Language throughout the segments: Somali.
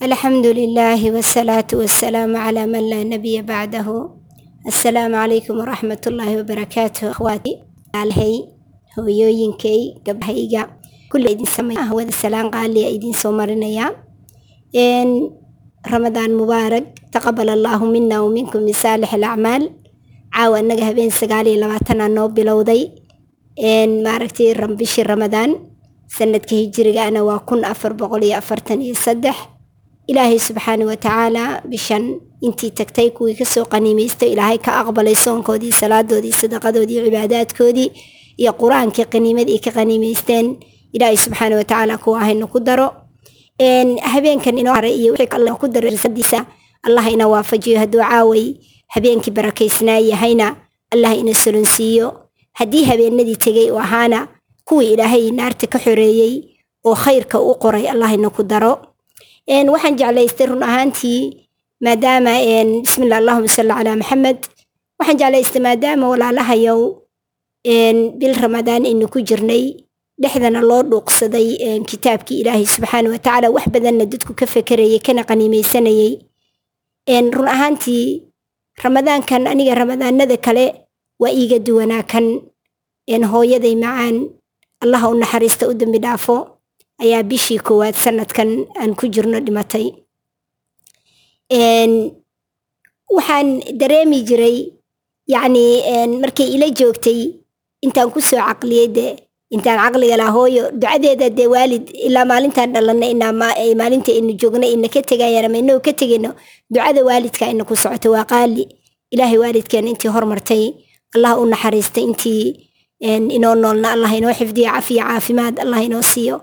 alxamdulilaahi wasalaatu wasalaamu calaa man laa nabiya bacdahu assalaamu calaykum waraxmatullaahi wabarakaatuh akhwaati aalhay hooyooyinkay gabdhahayga kulli idin samay ah wada salaan qaaliya idin soo marinayaa n ramadaan mubaarak taqabal allaahu mina wa minkum min saalix alacmaal caawa annaga habeen sagaal iyo labaatanaa noo bilowday. N maaragtay bishii ramadaan sanadka hijirigaana waa kun afar boqol iyo ilaahay subxaana wa tacaala bishan intii tagtay kuwii ka soo qaniimaystay ilaahay ka aqbalay soonkoodii salaadoodii sadaqadoodii cibaadaadkoodii iyo qur'aankii qaniimadii ka qaniimaysteen. Ilaahay subxaana wa tacaala kuwa ahayna ku daro. Habeenkan inoo haray risadiisa allah ina waafajiyo hadduu caaway habeenkii barakaysnaa yahayna allah ina solonsiiyo haddii habeenadii tegay oo ahaana kuwii ilaahay naarta ka xoreeyey oo khayrka u qoray allah ina ku daro waxaan jeclaystay run ahaantii maadaama bismillah allahuma salli calaa maxamed waxaan jeclaystay maadaama walaalahayow bil ramadaan aynu ku jirnay dhexdana loo dhuuqsaday kitaabkii ilaahay subxaana wa tacaala wax badanna dadku ka fekerayay kana qaniimeysanayay. Run ahaantii ramadaankan aniga ramadaanada kale waa iiga duwanaa kan hooyaday macaan allaha u naxariista u dambi dhaafo ayaa bishii koowaad sanadkan aan ku jirno dhimatay. Waxaan dareemi jiray yacni markay ila joogtay intaan ku soo caqliyey de intaan caqliga laha hooyo ducadeeda dee waalid ilaa maalintaan dhalanna inaa maalinta aynu joogno ina ka tegayaan ama inagu ka tegayno ducada waalidka ku socoto waa qaali. Ilaahay waalidkeena intii hormartay allah u naxariistay intii inoo noolna allah inoo xifdiyo cafiya caafimaad allah inoo siiyo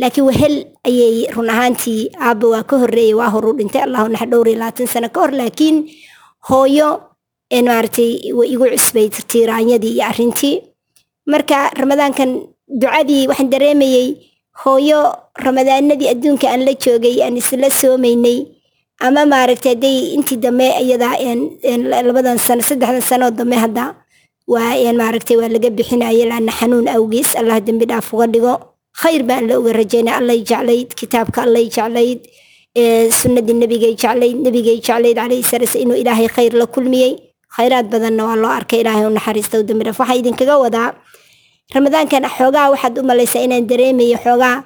laakiin wehel ayay run ahaantii aabba waa ka horreeyey waa horu dhintay allahu nax dhowr iyo labaatan sano ka hor. Laakiin hooyo maaragtay way igu cusbay tiiraanyadii iyo arrintii. Marka ramadaankan ducadii waxaan dareemayey hooyo ramadaanadii adduunka aan la joogay aan isla soomaynay ama maaragtay hadday intii dambe iyadaa labadan sano saddexdan sanoo dambe hadda waa maaragtay waa laga bixinaya laana xanuun awgiis. Allah dembi dhaaf uga dhigo khayr baan la uga rajaynay allay jeclayd kitaabka allay jeclayd sunnadii nebigay jeclayd nebigay jeclayd calayhi salaas inuu ilaahay khayr la kulmiyey. Khayraad badanna waa loo arkay ilaahay u naxariista u dambi dhaaf waxaa idinkaga wadaa ramadaankan xoogaa waxaad u malaysaa inaan dareemayo xoogaa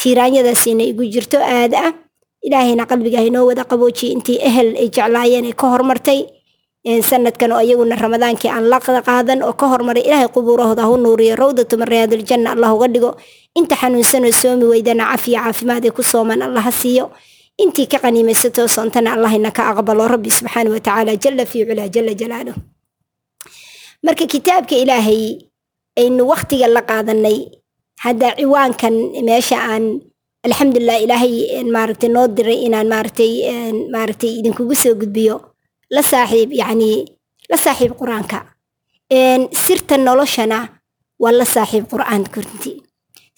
tiiraanyadaas inay igu jirto aad ah. Ilaahayna qalbiga inoo wada qaboojiye intii ehel ay jeclaayeen ay ka hormartay. Sanadkan oo iyaguna ramadaankii aan la qaadan oo ka hormaray ilaahay qubuurahooda hu nuuriyo rawdatu riyaadiljanna allah uga dhigo inta xanuunsanoo soomi weydana cafiya caafimaad ku sooman allaha siiyo. Intii ka qaniimaysatoo soontana allahina ka aqbalo. Rabbi subxaana wa tacaala jala fii culaa jala jalaaluh marka kitaabka ilaahay aynu waktiga la qaadanay hadda ciwaankan meesha aan alxamdulilah ilaahay maaragtay noo diray inaan maaragtay maaragtay idinkugu soo gudbiyo la saaxiib yacni la saaxiib qur'aanka. Sirta noloshana waa la saaxiib qur'aan kornti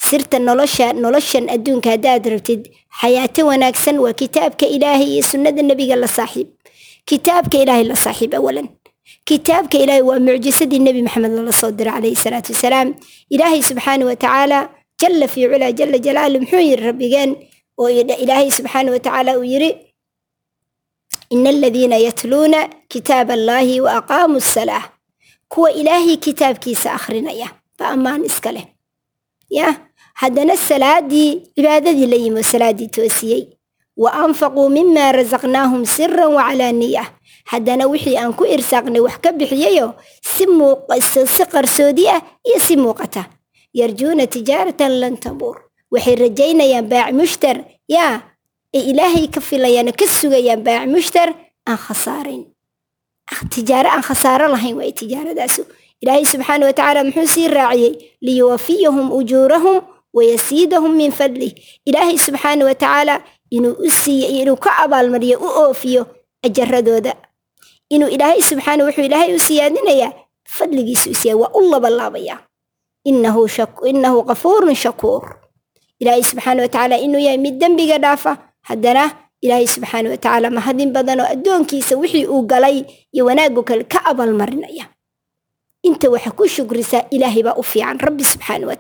sirta nolosha noloshan adduunka haddaad rabtid. Xayaato wanaagsan waa kitaabka ilaahay iyo sunnada nebiga la saaxiib kitaabka ilaahay la saaxiib awalan. Kitaabka ilaahay waa mucjisadii nebi maxamed lala soo diray calayhi salaatu wasalaam. Ilaahay subxaana wa tacaala jala fii culaa jala jalaalu muxuu yiri rabbigeen oo ilaahay subxaana wa tacaala uu yiri ina aladiina yatluuna kitaab allaahi wa aqaamuu salaa kuwa ilaahay kitaabkiisa akhrinaya ba ammaan iska leh. Yah haddana salaadii cibaadadii la yimi salaadii toosiyey wa anfaquu mima rasaqnaahum siran wacalaaniya haddana wixii aan ku irsaaqnay wax ka bixiyayo si si qarsoodi ah iyo si muuqata yarjuuna tijaaratan lan tabuur waxay rajaynayaan baac mushtar yaa ay ilaahay ka filayaan ka sugayaan baac mushtar aan khasaarayn tijaaro aan khasaaro lahayn waay tijaaradaasu ilaahay subxaana wa tacaala muxuu sii raaciyey liyuwafiyahum ujuurahum wayasiidahum min fadlih ilaahay subxaana wa tacaala inuu u siiyo iyo inuu ka abaalmariyo u oofiyo ajaradooda inuu ilaahay subxaana wuxuu ilaahay u siyaadinayaa fadligiisa u siyaa waa u labalaabaya inahu qafuurun shakuur ilaahay subxaana wa tacaala inuu yahay mid dembiga dhaafa haddana ilaahay subxaana wa tacaala mahadin badan oo addoonkiisa wixii uu galay iyo wanaagu kale ka abaalmarinaya inta waxa ku subxaana wa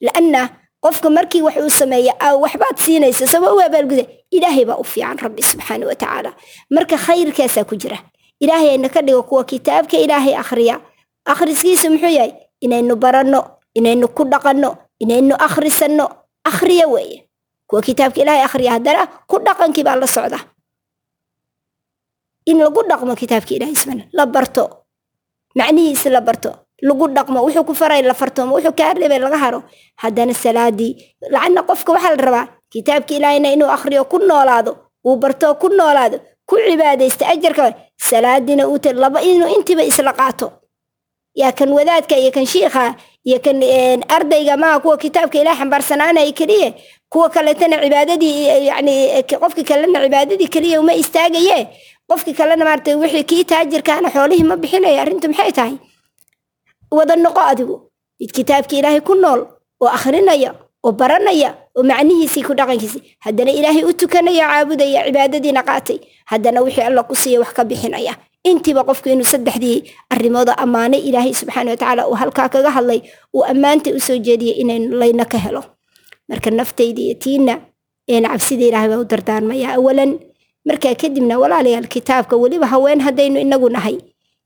la'anna qofka markii wax uu sameeya waxbaad siinaysa sama u abaalguda ilaahay baa u fiican rabbi subxaana watacaala marka khayrkaasaa ku jira ilaahay ayna ka dhigo kuwa kitaabka ilaahay akhriya akhriskiisa muxuu yahay inaynu baranno inaynu ku dhaqanno inaynu akhrisanno akhriya weeye kuwa kitaabka ilaahay akhriya haddana ku dhaqankii baa la socda in lagu dhaqmo kitaabka ilaahay subxaana la barto macnihiisa la barto lagu dhaqmo wuxuu ku faray la fartoomo wuxuu kaa reebay laga haro. Haddana salaadii lacana qofka waxaa la rabaa kitaabka ilaahayna inuu akhriyo ku noolaado uu barto ku noolaado ku cibaadaysta ajarka salaadiina uu laba inuu intiiba isla qaato. Yaa kan wadaadka iyo kan shiikha iyo kan ardayga maa kuwa kitaabka ilaah xambaarsanaanaya keliya kuwa kaletana cibaadadii yani qofki kalena cibaadadii keliya uma istaagaye qofki kalena maarata wixii kii taajirkaana xoolihii ma bixinaya arrintu maxay tahay wada noqo adigu mid kitaabka ilaahay ku nool oo akhrinaya oo baranaya oo macnihiisii ku dhaqankiisii haddana ilaahay u tukanaya caabudaya cibaadadiina qaatay haddana wixii alla ku siiya wax ka bixinaya intiiba qofku inuu saddexdii arrimooda ammaanay ilaahay subxaana watacaala uu halkaa kaga hadlay uu ammaanta u soo jeediyay inaynu layna ka helo marka naftayda tiina eena cabsida ilaahay baa u dardaarmaya awalan markaa kadibna walaalayaal kitaabka weliba haween haddaynu inagu nahay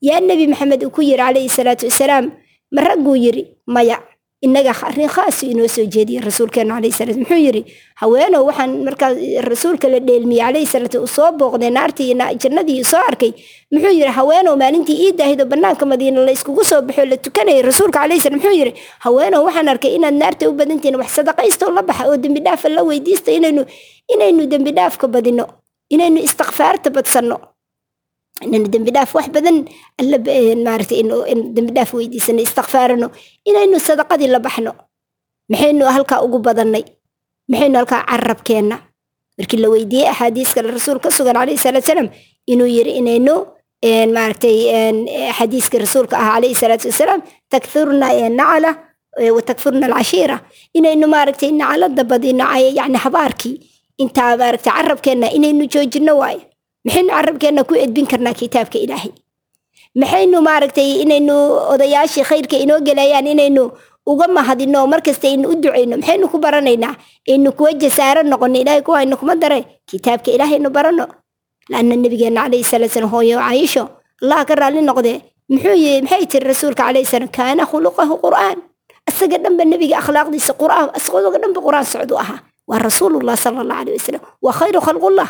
yaa nebi maxamed uu ku yiri calayhi salaatu wasalaam ma ragguu yiri maya inaga arrin khaasu inoo soo jeediyey rasuulkeena calayhi salaatu muxuu yiri haweenow waxaan markaa rasuulka la dheelmiyey calayhi salaatu uu soo booqday naartii jannadii soo arkay. Muxuu yiri haweenow maalintii ii daahido bannaanka madiina la iskugu soo baxo la tukanayay rasuulka calayhi salaam muxuu yiri haweenow waxaan arkay inaad naarta u badantihiin wax sadaqaysto la baxa oo dembi dhaafa la weydiista inaynu inaynu dembi dhaafka badino inaynu istikfaarta badsanno inaynu dembi dhaaf wax badan alla maarata dembi dhaaf weydiisano istikfaarano inaynu sadaqadii la baxno maxaynu halkaa ugu badannay maxaynu halkaa carabkeenna markii la weydiiyey axaadiis kale rasuul ka sugan calayhi salaatu salaam inuu yiri inaynu maaragtay xadiiska rasuulka ah calayhi salaatu wasalaam takthurna nacala watakfurna alcashiira inaynu maaragtay nacalada badino yani habaarkii intaa maaragtay carabkeenna inaynu joojino waaye maxaynu carabkeenna ku edbin karnaa kitaabka ilaahay. Maxaynu maaragtay inaynu odayaashii khayrka inoo gelayaan inaynu uga mahadino markasta aynu u ducayno. Maxaynu ku baranaynaa aynu kuwa jasaaro noqono ilaahay kuwa aynu kuma dare kitaabka ilaahaynu barano. Laanna nabigeena calayhi salaatu salam hooyo caayisho allah ka raalli noqdee muxuu yihi maxay tiri rasuulka calayhi salaam kaana khuluqahu qur'aan. Isaga dhanba nebiga akhlaaqdiisa qur'aan isaga dhanba qur'aan socdu ahaa. Waa rasuulullah sala allah alayh wasalam waa khayru khalqullah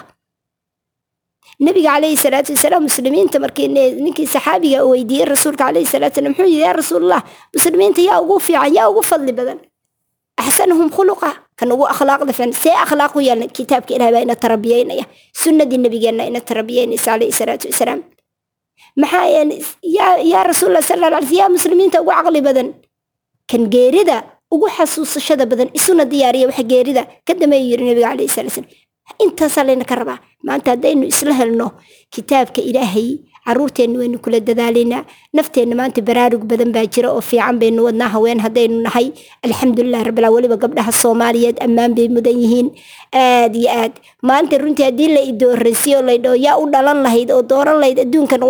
nabiga calayhi salaatu wasalaam muslimiinta markii ninkii saxaabiga weydiiyey rasuulka calayhi salaatu salam muxuu yidhi yaa rasuulallah muslimiinta yaa ugu fiican yaa ugu fadli badan. Axsanahum khuluqa kan ugu akhlaaqda fiican see akhlaaq u yeelna kitaabka ilaah baa ina tarabiyeynaya. Sunnadii nabigeenna ina tarabiyeynaysa calayhi salaatu wasalaam. Maxaa yaa rasuulallah sala alla alay yaa muslimiinta ugu caqli badan kan geerida ugu xasuusashada badan isuna diyaariya waxa geerida ka dameeyu yiri nabiga calayhi salaatu salam intaasaa layna ka rabaa. Maanta haddaynu isla helno kitaabka ilaahay caruurteenna waynu kula dadaalaynaa nafteenna maanta baraarug badan baa jira oo fiican baynu wadnaa haween haddaynu nahay. Alxamdulilah rabbilaa weliba gabdhaha soomaaliyeed ammaan bay mudan yihiin. Aad iyo aad. Maanta runtii haddii la idooransiyo laydhao yaa u dhalan lahayd oo dooran lahayd adduunkan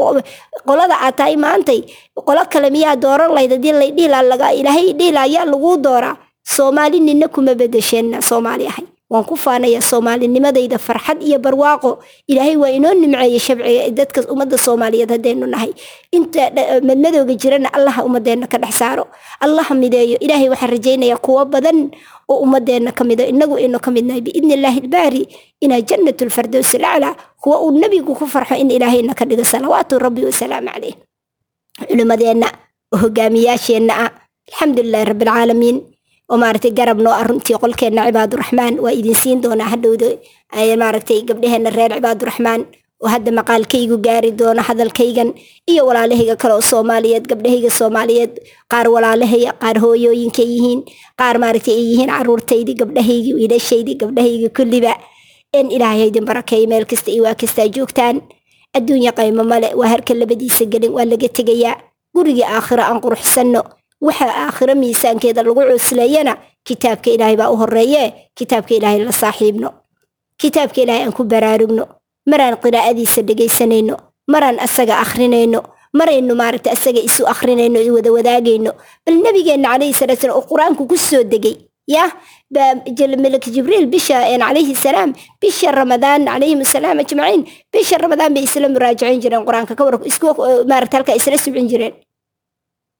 qolada aad tahay maantay qolo kale miyaa dooran lahayd haddii laydhiilaa laga ilaahay dhiilaa yaa laguu dooraa. Soomaali nina kuma bedesheenna soomaali ahay waan ku faanaya soomaalinimadayda farxad iyo barwaaqo. Ilaahay waa inoo nimceeyey shabciga dadka ummadda soomaaliyeed haddaynu nahay. Inta madmadooga jirana allaha ummadeenna ka dhex saaro. Allaha mideeyo. Ilaahay waxaan rajaynayaa kuwo badan oo ummadeenna ka mido. Inagu aynu ka midnahay biidni illaahi ilbaari inaa jannatu lfardowsi laclaa kuwa uu nebigu ku farxo in ilaahayna ka dhigo salawaatu rabbi wasalaamu caleyh culimadeenna oo hogaamiyaasheenna ah. Rabbi alcaalamiin oo maaragtay garab noo ah runtii qolkeenna cibaaduraxmaan waa idin siin doonaa hadhowda maaragtay gabdhaheenna reer cibaaduraxmaan oo hadda maqaalkaygu gaari doono hadalkaygan iyo walaalahayga kale oo soomaaliyeed gabdhahayga soomaaliyeed qaar walaalahaya qaar hooyooyinka yihiin qaar maaragtay ay yihiin caruurtaydii gabdhahaygii wiilashaydii gabdhahaygii kulliba. In ilaahay haydin barakeeyo meel kasta iyo waa kastaa joogtaan. Adduunya qaymo male waa harka labadiisa gelin waa laga tegayaa. Guriga aakhiro aan quruxsanno waxa aakhiro miisaankeeda lagu cusleeyana kitaabka ilaahay baa u horeeye kitaabka ilaahay la saaxiibno kitaabka ilaahay aan ku baraarugno maraan qiraa'adiisa dhegaysanayno maraan asaga akhrinayno maraynu maaragta asaga isu akhrinayno wada wadaagayno. Bal nabigeenna calayhi salaatu salam oo qur'aanku ku soo degay yah melek jibriil bisha calayhi salaam bisha ramadaan calayhim asalaam ajmaciin bisha ramadaan bay isla muraajacayn jireen qur'aanka ka war maarata halka isla subcin jireen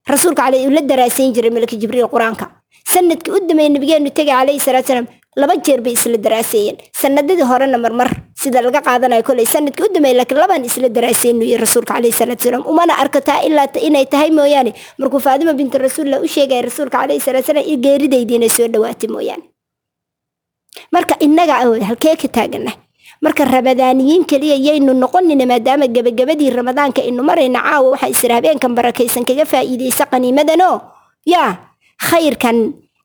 rasuulka caley uu la daraasayn jiray melek jibriil qur'aanka. Sanadkii u dambeeyey nabigeenu tegay calayhi salaatu salaam laba jeer bay isla daraaseeyeen sanadadii horena marmar sida laga qaadanayo koley sannadkii u dambeeyey laakiin labaan isla daraaseynu iyo rasuulka calayhi salaatu salaam. Umana arkataa ilaa inay tahay mooyaane. Markuu faadima binti rasuulillah u sheegaya rasuulka calayhi salaatu salaam in geeridaydiina soo dhawaatay mooyaane. Marka innaga halkee ka taagana marka ramadaaniyiin keliya yaynu noqonina maadaama gebagabadii ramadaanka aynu marayna caawa waxaa isra habeenkan barakaysan kaga faa'iidaysa qaniimadanoo yaa khayrkan.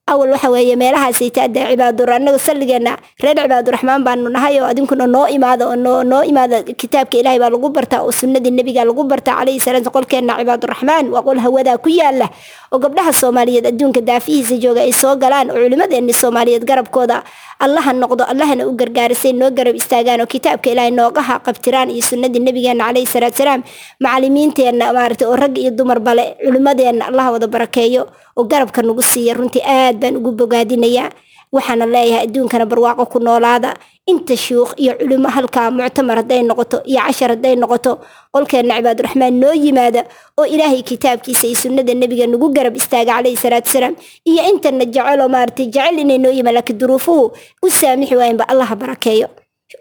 Awal waxa weeye meelahaasay taada cibaadur annaga salligeena reer cibaaduraxmaan baanu nahay oo adinkuna noo imaada oo noo imaada kitaabka ilaahay baa lagu bartaa oo sunnadii nebiga lagu bartaa calayhi salaam. Qolkeenna cibaaduraxmaan waa qol hawadaa ku yaalla oo gabdhaha soomaaliyeed adduunka daafihiisa jooga ay soo galaan oo culimmadeenni soomaaliyeed garabkooda allaha noqdo allahana u gargaarisay noo garab istaagaan oo kitaabka ilaahay noogaha qabtiraan iyo sunnadii nebigeena calayhi salaatu salaam. Macalimiinteenna maaragtay oo rag iyo dumar bale culimmadeenna allaha wada barakeeyo oo garabka nagu siiya. Runtii aad baan ugu bogaadinayaa waxaana leeyahay adduunkana barwaaqo ku noolaada. Inta shuukh iyo culimo halkaa muctamar hadday noqoto iyo cashar hadday noqoto qolkeenna cibaaduraxmaan noo yimaada oo ilaahay kitaabkiisa iyo sunnada nebiga nagu garab istaaga calayhi salaatu salaam iyo intana jeceloo maaragtay jecel inay noo yimaan laakiin duruufuhu u saamixi waayanba allaha barakeeyo.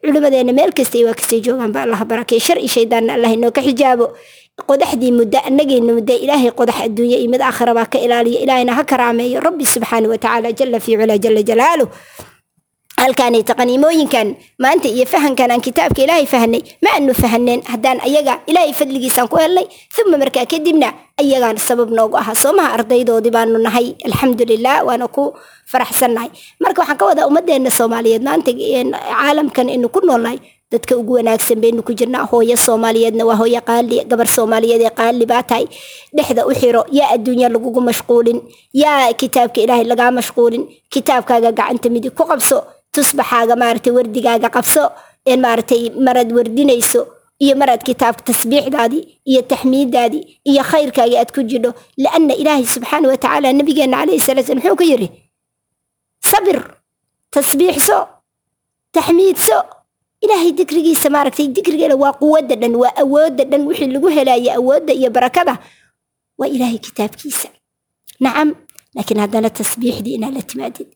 Culimadeena meel kasta waa kastay joogaanba allaha barakeeyo. Shar iyo shaydaanna allah inoo ka xijaabo qodaxdii muddo annagayna muddo ilaahay qodax adduunye iyo mid aakhira baa ka ilaaliya. Ilaahayna ha karaameeyo. Rabbi subxaana wa tacaala jala fii jala jalaaluh halkaanayta qaniimooyinkan maanta iyo fahankan aan kitaabka ilaahay fahnay ma aanu fahaneen haddaan ayaga ilaahay fadligiisaan ku helnay. Uma markaa kadibna ayagaan sabab noogu ahaa. Soomaha ardaydoodii baanu nahay. Alxamdulilah waana ku faraxsannahay. Marka waxaan ka wadaa ummadeenna soomaaliyeed maanta caalamkan inu ku noolnahay dadka ugu wanaagsan baynu ku jirnaa. Hooyo soomaaliyeedna waa hooyo qaali gabar soomaaliyeed ee qaali baa tahay. Dhexda u xiro yaa adduunya lagugu mashquulin yaa kitaabka ilaahay lagaa mashquulin. Kitaabkaaga gacanta midig ku qabso tusbaxaaga maaragtay wardigaaga qabso een maaragtay marad wardinayso iyo maraad kitaabka tasbiixdaadii iyo taxmiidaadii iyo khayrkaagii aad ku jidho. Lianna ilaahay subxaana wa tacaala nabigeenna calayhi salaa slam muxuu ku yidhi sabir tasbiixso taxmiidso ilaahay dikrigiisa maaragtay dikrigeena waa quwadda dhan waa awoodda dhan wixii lagu helaya awoodda iyo barakada. Waa ilaahay kitaabkiisa. Nacam laakiin haddana tasbiixdii inaad la timaadid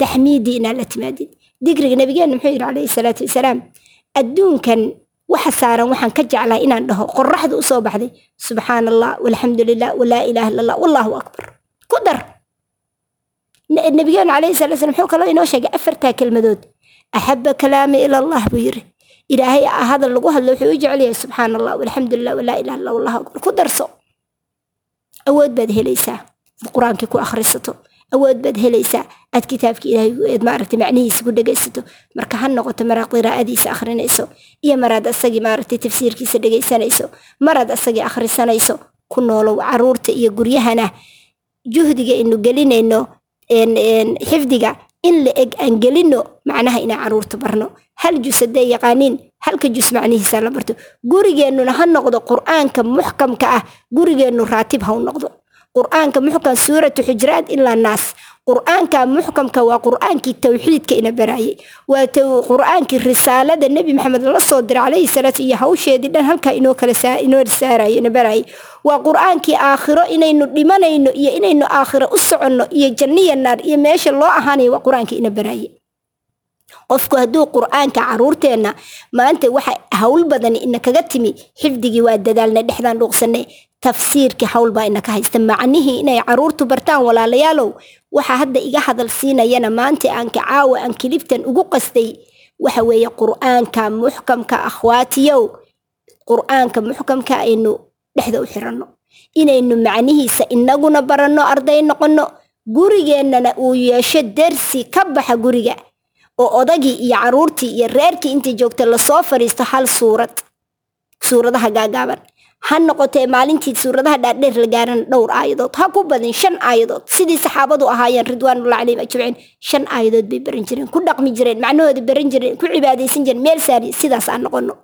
taxmiiddii inaad la timaadid. Dikriga nabigeena muxuu yidhi calayhi salaatu wasalaam adduunkan waxa saaran waxaan ka jeclahay inaan dhaho qoraxda u soo baxday. Subxaana allah walxamdu lilah walaa ilaaha illa allah wallahu akbar. Ku dar. Nabigeenu calayhi salatu wasalam muxuu kaloo inoo sheegay afartaa kelmadood axaba kalaami ila allah buu yiri ilaahay hadal lagu hadlo wuxuu u jecel yahay subxaana allah walxamdulilah walaa ilaha illa akbar ku darso awood baad helaysaa qur'aankii ku akhrisato awood baad helaysaa aad kitaabka ilaahay eed maaragtay macnihiisa ku dhegaysato marka ha noqoto maraad qiraa'adiisa akhrinayso iyo maraad asagii maaragtay tafsiirkiisa dhegaysanayso maraad asagii akhrisanayso ku noolow carruurta iyo guryahana juhdiga inu gelinayno xifdiga in la eg aan gelino macnaha inaan carruurta barno. Hal jus hadday yaqaaniin halka jus macnihiisa la barto. Gurigeennuna ha noqdo qur'aanka muxkamka ah gurigeennu raatib ha u noqdo. Qur'aanka muxkam suuratu xujraat ilaa naas qur'aanka muxkamka waa qur'aankii tawxiidka ina baraayay waa qur'aankii risaalada nebi maxamed la soo diray calayhi salaatu iyo hawsheedii dhan halkaa inoo kala inoo risaarayo ina baraayay waa qur'aankii aakhiro inaynu dhimanayno iyo inaynu aakhiro u soconno iyo janniya naar iyo meesha loo ahaanayo waa qur'aankii ina baraayay qofku hadduu qur'aanka caruurteenna maanta waxa hawl badan ina kaga timi xifdigii waa dadaalna dhexdaan dhuuqsanay tafsiirkii hawl baa ina ka haysta. Macnihii inay caruurtu bartaan walaalayaalow waxa hadda iga hadal siinayana maanta aanka caawa aan kilibtan ugu qastay waxa weeye qur'aanka muxkamka akhwaatiyow qur'aanka muxkamka aynu dhexda u xiranno. Inaynu macnihiisa inaguna baranno arday noqonno gurigeennana uu yeesho dersi ka baxa guriga oo odagii iyo caruurtii iyo reerkii intii joogta la soo fadhiisto hal suurad suuradaha gaagaaban ha noqotee maalintii suuradaha dhaadheer la gaaran dhowr aayadood ha ku badin shan aayadood. Sidii saxaabadu ahaayeen ridwaanullah calayhim ajmaciin shan aayadood bay baran jireen ku dhaqmi jireen macnahooda baran jireen ku cibaadaysan jireen meel saari sidaas aan noqono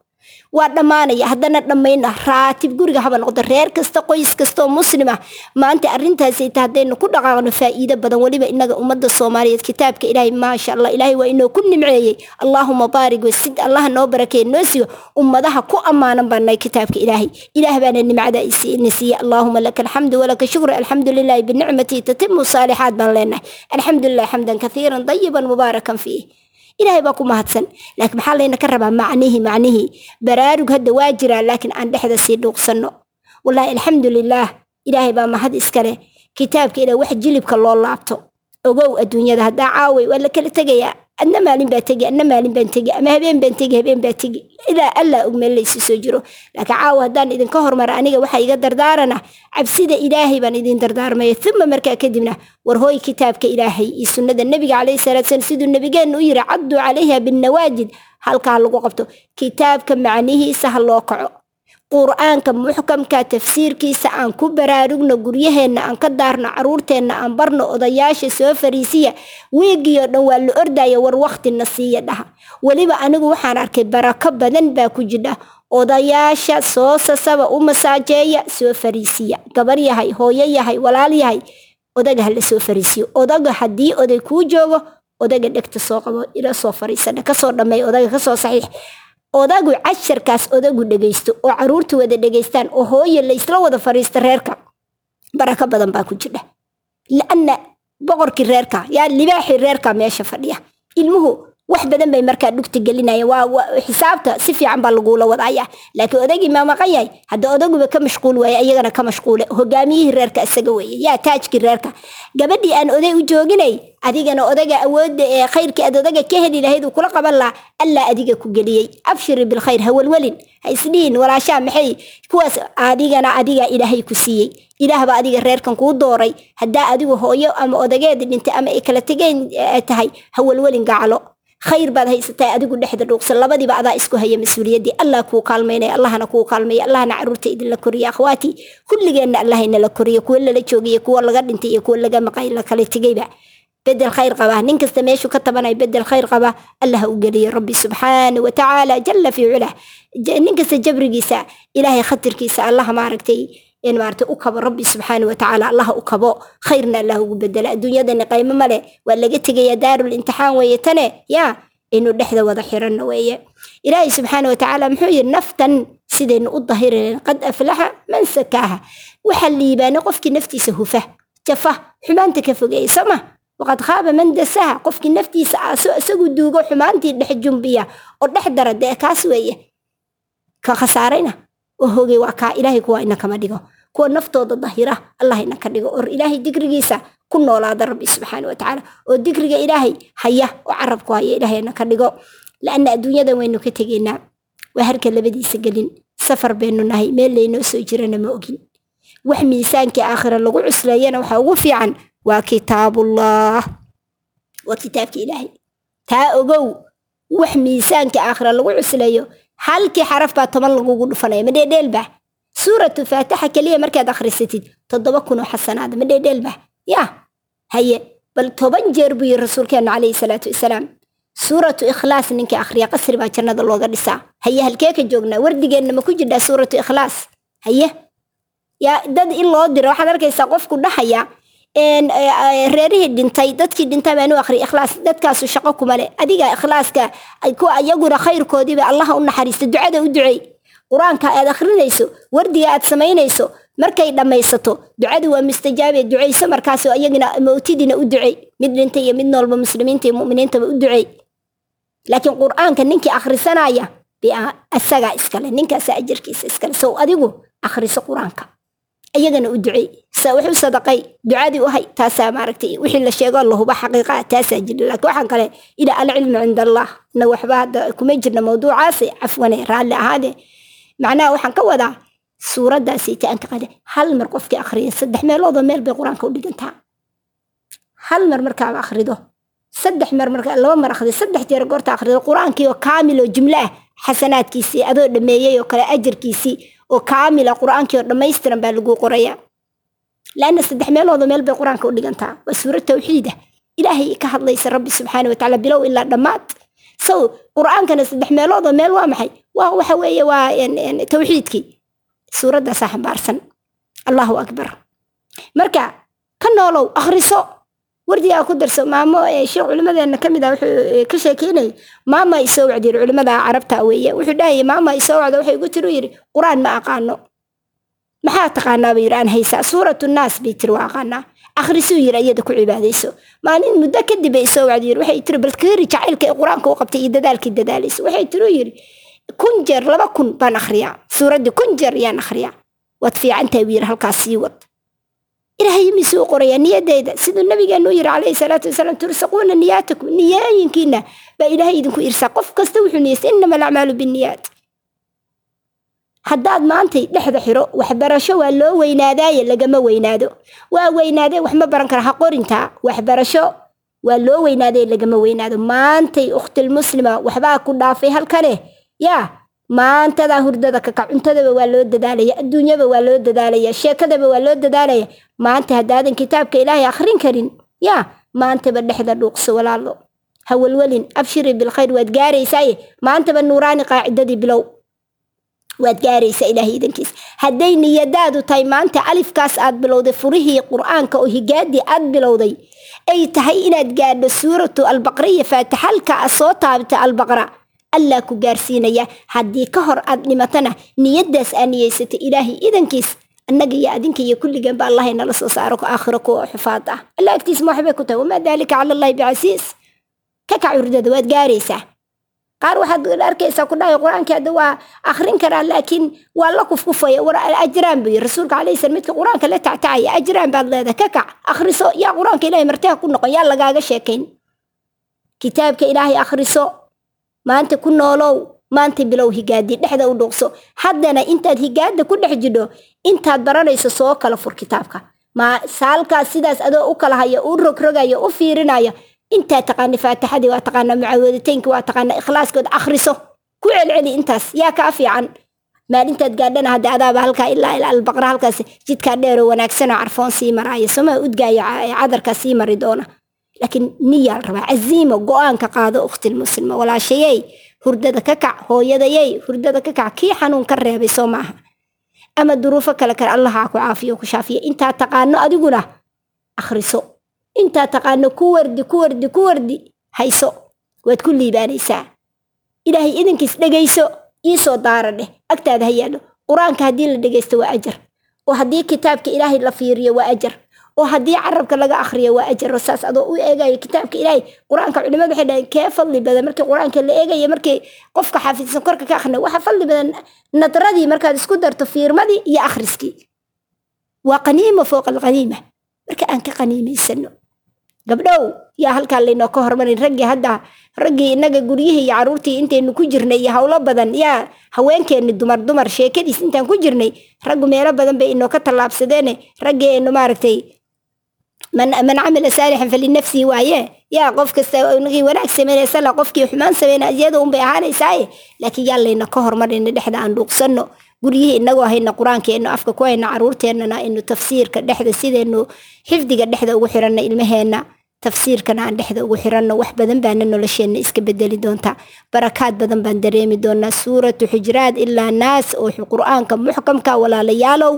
waa dhammaanaya haddana dhammayna raatib guriga haba noqdo. Reer kasta qoys kastaoo muslima maanta arrintaasay ta haddaynu ku dhaqaaqno faa'iido badan weliba innaga ummadda soomaaliyeed. Kitaabka ilaahay maasha allah ilaahay waa inoo ku nimceeyey. Allaahuma baarig wasid allaha noo barakeeye noo sigo. Ummadaha ku ammaanan baa nahay kitaabka ilaahay. Ilaah baana nimcada na siiye allaahuma laka alxamdu walaka shukru alxamdu lilahi binicmati tatimu saalixaat baan leenahay. Alxamdu lilah xamdan kathiiran dayiban mubaarakan fiih ilaahay baa ku mahadsan. Laakiin maxaa layna ka rabaa macnihii macnihii baraarug hadda waa jiraa laakiin aan dhexda sii dhuuqsanno wallaahi alxamdu lilaah ilaahay baa mahad iskale kitaabka ilaa wax jilibka loo laabto. Ogow adduunyada haddaa caaway waa la kala tegayaa adna maalin baa tegi adna maalin baan tegi ama habeen baan tegi habeen baa tegi ilaa allaa og meel laysu soo jiro laakiin caawa haddaan idinka hormara aniga waxaa iga dardaarana cabsida ilaahay baan idin dardaarmaya uma markaa kadibna war hooy kitaabka ilaahay iyo sunnada nebiga calayhi salaatu salam siduu nebigeenna u yiri cadduu calayha binnawaajid halkaa lagu qabto kitaabka macnihiisa ha loo kaco qur'aanka muxkamka tafsiirkiisa aan ku baraarugno guryaheenna aan ka daarno caruurteenna aan barno odayaasha soo fariisiya wiigiyo dhan waa la ordaya war waktina siiya dhaha weliba anigu waxaan arkay barako badan baa ku jidha odayaasha soo sasaba u masaajeeya soo fariisiya. Gabar yahay hooyo yahay walaal yahay odaga ha la soo fariisiyo. Odaga haddii oday kuu joogo odaga dhegta soo qabo ila soo fariisana ka soo dhammeey odaga ka soo saxiix odagu casharkaas odagu dhegaysto oo carruurta wada dhegaystaan oo hooye laysla wada fariista reerka barako badan baa ku jidha laanna boqorkii reerka yaa libaaxii reerka meesha fadhiya. Ilmuhu wax badan bay markaa dhugta gelinaya. Waa xisaabta si fiican baa lagula wadaya. Laakiin odagii maa yahay hadda odaguba ka mashquul waaye iyagana ka mashquule. Hogaamiyihii reerka isaga weeye. Yaa taajkii reerka. Gabadhii aan oday u jooginay adigana odaga awoodda ee khayrkii aad odaga ka heli lahayd uu kula qaban lahaa allaa adiga ku geliyey. Abshiri bilkhayr ha welwelin ha isdhihin walaashaa maxay? Kuwaas adigana adiga ilaahay ku siiyey. Ilaahba adiga reerkan kuu dooray. Haddaa adigu hooyo ama odageeda dhintay ama ay kala tegeen tahay ha welwelin gacalo khayr baad haysataa adigu dhexda dhuuqsan labadiiba adaa isku haya mas'uuliyaddii allah kuu kaalmaynaya allahna kuu kaalmaya allahna carruurta idinla koriya akhwaati kulligeenna allahaynala koriyo. Kuwa lala joogaya kuwa laga dhintay iyo kuwa laga maqay la tegayba bedel khayr qaba. Nin kasta meeshuu ka tabanaya bedel khayr qaba. Allah u geliyo rabbi subxaana wa tacaala jalla fi culah jabrigiisa ilaahay khatirkiisa allah maaragtay in maaragtay u kabo rabbi subxaana wa tacaala allah u kabo. Khayrna allah ugu bedela adduunyadani qaymo male waa laga tegaya daarul imtixaan weeye tane? Yaa inuu dhexda wada xiranno weeye. Ilaahay subxaana wa tacaala muxuu yidhi naftan sidaynu u dahirinen qad aflaxa man sakaaha. Waxaa liibaana qofkii naftiisa hufa jafa xumaanta ka fogeeya soma waqad khaaba man dasaha qofkii naftiisa aaso isagu duugo xumaantii dhex jumbiya oo dhex dara kaas weeye. Ka khasaarayna oo hogay waa kaa ilaahay kuwa ina kama dhigo. Kuwa naftooda dahira allah ina ka dhigo. Or ilaahay digrigiisa ku noolaada rabbi subxaana watacaala oo digriga ilaahay haya oo carabku haya ilaahay ina ka dhigo. Laanna adduunyadan waynu ka tegaynaa waa harka labadiisa gelin. Safar baynu nahay meel laynoo soo jirana ma ogin. Wax miisaankii aakhira lagu cusleeyana waxaa ugu fiican waa kitaabullah. Waa kitaabka ilaahay. Taa ogow wax miisaankii aakhira lagu cusleeyo halkii xaraf baa toban lagugu dhufanaya ma dheedheelba suuratu faatixa keliya markaad akhrisatid toddoba kun oo xasanaada ma dheedheelba ya haye bal toban jeer buu yiri rasuulkeenu calayhi salaatu wasalaam suuratu ikhlaas ninkii akhriya qasri baa jannada looga dhisaa. Haye halkee ka joognaa? Wardigeenna ma ku jirdhaa suuratu ikhlaas? Haye yaa dad in loo diro waxaad arkaysaa qofku dhahaya reerihii dhintay dadkii dhintay baan u ikhlaas dadkaasu shaqo kuma leh adiga ikhlaaska kuwa iyaguna khayrkoodiiba allaha u naxariista ducada u duceey qur'aanka aad akhrinayso wardiga aad samaynayso markay dhammaysato ducadu waa mustajaabe ducayso markaasoo iyagina mawtidina u ducey mid dhintay iyo mid noolba muslimiinta iyo mu'miniintaba u ducey laakiin qur'aanka ninkii akhrisanaya isagaa iskale ninkaasa ajarkiisa iskale. Sow adigu akhriso qur'aanka iyagana u ducey wax u sadaqay ducadii u hay taasaa maaragtay wixii la sheego lahuba xaqiiqa taasaa jira laakiin waxaan kale ila alcilmu cinda allah na waxba hadda kuma jirna mawduucaasi cafwane raalli ahaade. Macnaha waxaan ka wadaa suuraddaasi taanka qade hal mar qofkii akhriya saddex meeloodoo meel bay qur'aanka u dhigantaa. Hal mar markaaba akhrido. Saddex mar marka laba mar akhrido. Saddex jeer goorta akhrido. Qur'aankii oo kaamil oo jumlo ah xasanaadkiisii adoo dhameeyey oo kale ajarkiisii oo kaamila qur'aankii oo dhammaystiran baa lagu qoraya. Laanna saddex meelooda meel bay qur'aanka u dhigantaa. Waa suurad tawxiida ilaahay ka hadlaysa rabbi subxaana watacaala bilow ilaa dhammaad. Sow qur'aankana saddex meeloodoo meel waa maxay? Waa waxa weeye waa tawxiidkii. Suuraddaasaa xambaarsan allahu akbar. Marka ka noolow akhriso wardigaa ku darso maamo ee sheekh culimadeena ka mid ah wuxuu ka sheekeynayay maama isoo wacdi yiri culimada carabta weeye. Wuxuu dhahayay maama isoo wacda waxay igu tiri yidhi qur'aan ma aqaano. Maxaa taqaanaa? buu yidhi aan haysaa. Suuratu naas bay tiri waa aqaanaa. Akhrisuu yidhi iyada ku cibaadayso. Maalin muddo kadib bay isoo wacdi yiri. Waxay tiri bal keeri jacaylka ee qur'aanka u qabtay iyo dadaalkii dadaalayso waxay tiri yidhi kun jeer laba kun baan akhriyaa. Suuraddii kun jeer yaan akhriyaa. Waad fiican tahay buu yidhi halkaas sii wad ilaahay misuu qorayaa niyadeyda. Siduu nabigeenu yiri calayhi salaatu wasalaam tursaquuna niyaatakum. Niyooyinkiina baa ilaahay idinku irsaa. Qof kasta wuxuu niyeystay innama alacmaalu binniyaat. Haddaad maantay dhexda xiro waxbarasho waa loo weynaadaaye lagama weynaado. Waa weynaadee wax ma baran kara ha qorintaa waxbarasho waa loo weynaadee lagama weynaado. Maantay ukhtilmuslima waxbaa ku dhaafay halkane? Yaa maantadaa hurdada kaka cuntadaba waa loo dadaalaya adduunyaba waa loo dadaalaya sheekadaba waa loo dadaalaya. Maanta haddaadan kitaabka ilaahay akhrin karin yaa maantaba dhexda dhuuqso walaalo. Ha welwelin abshiri bilkhayr waad gaaraysaaye maantaba nuuraani qaacidadii bilow waad gaaraysaa ilaahay idankiis hadday niyadaadu tahay maanta alifkaas aad bilowday furihii qur'aanka oo higaadii aad bilowday ay tahay inaad gaadho suuratu albaqriya faatixalka a soo taabta albaqra allaa ku gaarsiinaya. Haddii ka hor aad dhimatana niyadaas aa niyeysatay ilaahay idankiis. Annaga iyo adinka iyo kulligan ba allah inala soo saaro aakhiro kuwa xufaad ah. Alla agtiis waxbay ku tahay. Wamaa daalika cala allahi bicasiis ka kac urdada waad gaaraysaa. Qaar waxaad arkaysaa ku dhahay qur'aanka hadda waa akhrin karaa laakiin waa la kufkufaya. War ajraan buu yiri rasuulka calayhi salam midka qur'aanka la tactacaya ajraan baad leedahay. Ka kac akhriso. Yaa qur'aanka ilaahay martiha ku noqon yaa lagaaga sheekayn. Kitaabka ilaahay akhriso maanta ku noolow maanta bilow higaadi dhexda u dhuuqso haddana intaad higaada ku dhex jidho intaad baranayso soo kala fur kitaabka. Ma saalkaas sidaas adoo u kala u rogrogaya u fiirinaya intaa taqaana faatixadii waa taqaana mucaawadataynki waa taqaana ikhlaaskood akhriso. Ku celceli intaas yaa kaa fiican. Maalintaad gaadhana hadda adaaba halkaa ilaa ilaa albaqra halkaas jidkaa dheeroo wanaagsanoo carfoon sii maraaya somaa udgaaya cadarkaa sii mari doona laakiin niyaa rabaa caziimo go'aanka qaado ukhtilmuslima walaashayey hurdada ka kac hooyadayey hurdada ka kac kii xanuun ka reebay soo maaha ama duruufo kale kale allaha ku caafiyo ku shaafiya intaa taqaano adiguna akhriso intaa taqaano ku wardi ku wardi ku wardi hayso waad ku liibaanaysaa ilaahay idinkiis dhegayso iisoo daara dheh agtaada ha yaadho qur'aanka haddii la dhegaysto waa ajar oo haddii kitaabka ilaahay la fiiriyo waa ajar oo haddii carabka laga akhriyo waa ajar oo saas adoo u eegayo kitaabka ilaahay qur'aanka culimadu waxay dhahay kee fadli badan? Markii qur'aanka la eegayo markii qofka xaafidsan korka ka akhrina waxa fadli badan nadradii markaad isku darto fiirmadii iyo akhriskii. Waa qaniima fooqa alqaniima. Marka aan ka qaniimaysano gabdhow yaa halkaa laynoo ka hormarin raggii hadda raggii innaga guryihii iyo carruurtii intaynu ku jirnay iyo howlo badan yaa haweenkeenni dumar dumar sheekadiis intaan ku jirnay raggu meelo badan bay inoo ka tallaabsadeene raggeenu maaragtay man man camila saalixan falinafsihi waaye yaa qof kasta nagii wanaag sameynaysa qofkii xumaan sameyna iyada unbay ahaanaysaaye laakiin yaa layna ka hormarina dhexda aan dhuuqsanno guryihii inagoo hayna qur'aankeenu afka ku hayna caruurteennana aynu tafsiirka dhexda sidaynu xifdiga dhexda ugu xiranna ilmaheenna tafsiirkana aan dhexda ugu xiranno wax badan baana nolosheenna iska bedeli doontaa barakaad badan baan dareemi doonaa suuratu xujraad ilaa naas oo qur'aanka muxkamka walaalayaalow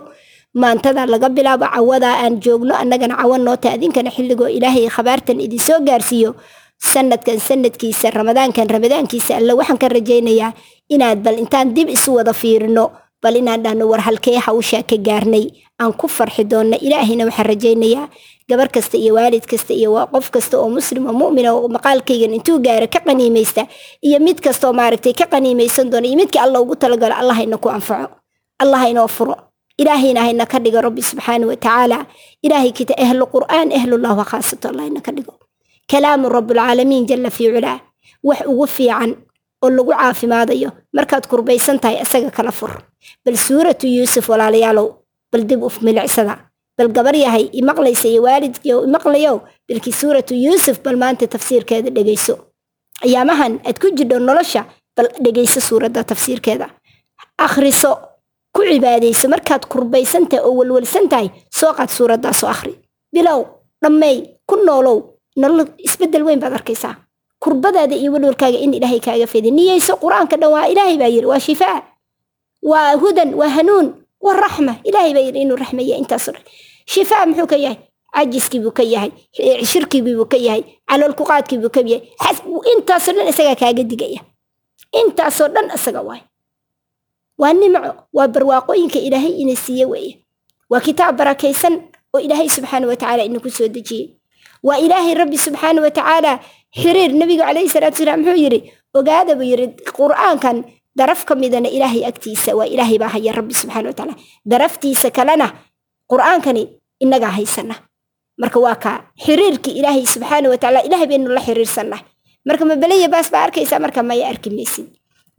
maantada laga bilaabo cawadaa aan joogno annagana cawa noota adinkana xilligoo ilaahay khabaartan idin soo gaarsiiyo. Sanadkan sanadkiisa ramadaankan ramadaankiisa alle waxaan ka rajaynayaa inaad bal intaan dib isu wada fiirino bal inaan dhahno war halkee hawshaa ka gaarnay. Aan ku farxi doonna ilaahayna waxaan rajaynayaa gabar kasta iyo waalid kasta iyo qof kasta oo muslim oo mu'mina maqaalkaygan intuu gaaro ka qaniimaysta iyo mid kastaoo maaragtay ka qaniimaysan doona iyo midkii alla ugu talagalo allah hayna ku anfaco. Allah haynoo furo ilaahayna hayna ka dhigo rabbi subxaana wa tacaala ilaahay kita ahlu qur'aan ahlullah wa khaasato allah hayna ka dhigo kalaamu rabbulcaalamiin jalla fii culaa wax ugu fiican oo lagu caafimaadayo markaad kurbaysan tahay isaga kala fur bal suuratu yuusuf walaalayaalow bal dib uf milicsada bal gabar yahay imaqlaysa iyo waalidkii imaqlayow balkii suuratu yuusuf bal maanta tafsiirkeeda dhegayso ayaamahan aad ku jidho nolosha bal dhegayso suuradda tafsiirkeeda akhriso ku cibaadayso markaad kurbaysan tahay oo walwalsan tahay soo qaad suuraddaasoo akhri. Bilow dhammeey ku noolow nolol isbeddel weyn baad arkaysaa. Kurbadaada iyo walwalkaaga in ilaahay kaaga fayda niyeyso qur'aanka dhan waa ilaahay baa yiri waa shifaa waa hudan waa hanuun waa raxma. Ilaahay baa yiri inuu raxmaya intaasoo dhan. Shifaa muxuu ka yahay? Cajiskii buu ka yahay shirkigii buu ka yahay caloolkuqaadkii buu ka yahay. Intaasoo dhan isagaa kaaga digaya. Intaasoo dhan isaga waay waa nimco waa barwaaqooyinka ilaahay ina siiye weeye waa kitaab barakaysan oo ilaahay subxaana watacaala ina ku soo dejiyey waa ilaahay rabbi subxaana watacaala xiriir nabigu calayhi salaatu wasalaam muxuu yidhi ogaada buu yidhi qur'aankan daraf ka midana ilaahay agtiisa waa ilaahay baa haya rabbi subxaana watacaala daraftiisa kalena qur'aankani inagaa haysana. Marka waa kaa xiriirkii ilaahay subxaana watacaala ilaahay baynu la xiriirsannahay. Marka mabelaya baas baa arkaysaa marka maya arki maysid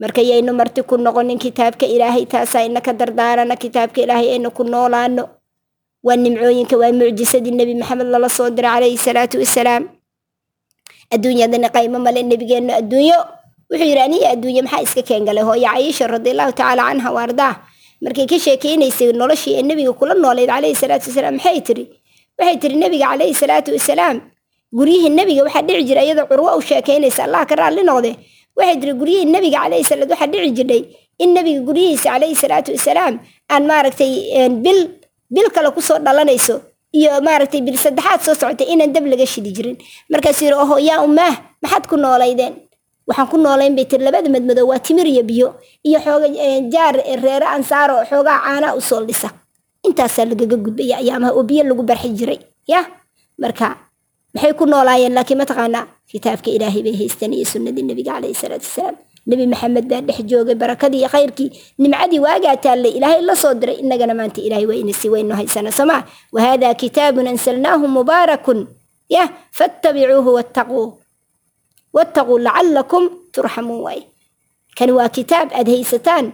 marka yaynu marti ku noqonin kitaabka ilaahay taasaa inaka dardaarana kitaabka ilaahay aynu ku noolaano waa nimcooyinka waa mucjisadii nebi maxamed lala soo diray calayhi salaatu wasalaam. Adduunyadana qaymo male nebigeennu adduunyo. Wuxuu yidhi aniga adduunye maxaa iska keengalay hooyo cayisha radiallahu tacaala canha waardaah markay ka sheekeynaysay noloshii ee nebiga kula noolayd calayhi salaatu wasalaam maxay tiri waxay tiri nebiga calayhi salaatu wasalaam guryihii nebiga waxaa dhici jira iyadoo curwo u sheekaynaysa allah ka raalli noqde waxay tiri guryihii nebiga calayhi salaat waxaa dhici jirdhay in nebiga guryihiisa calayhi salaatu wasalaam aan maaragtay bil bil kale ku soo dhalanayso iyo maaragtay bil saddexaad soo socotay inaan dab laga shidi jirin. Markaasuu yidhi oho yaa ummaah maxaad ku noolaydeen? Waxaan ku noolayn bay tiri labada madmadow waa timir iyo biyo iyo xooga jaar reere ansaaro xoogaa caanaa u soo intaasaa lagaga gudbaya ayaamaha oo biyo lagu barxi jiray ya? Marka maxay ku noolaayeen laakiin mataqaanaa kitaabka ilaahay bay haysteen iyo sunnadii nebiga calayhi salaatu wasalaam. Nebi maxamed baa dhex joogay barakadii iyo khayrkii. Nimcadii waagaa taallay ilaahay la soo diray innagana maanta ilaahay waa ina sii waynu haysana. Somaa wahada kitaabun ansalnaahu mubaarakun yah fattabicuuhu wattaquu. Wattaquu lacalakum turxamuun waaye kani waa kitaab aad haysataan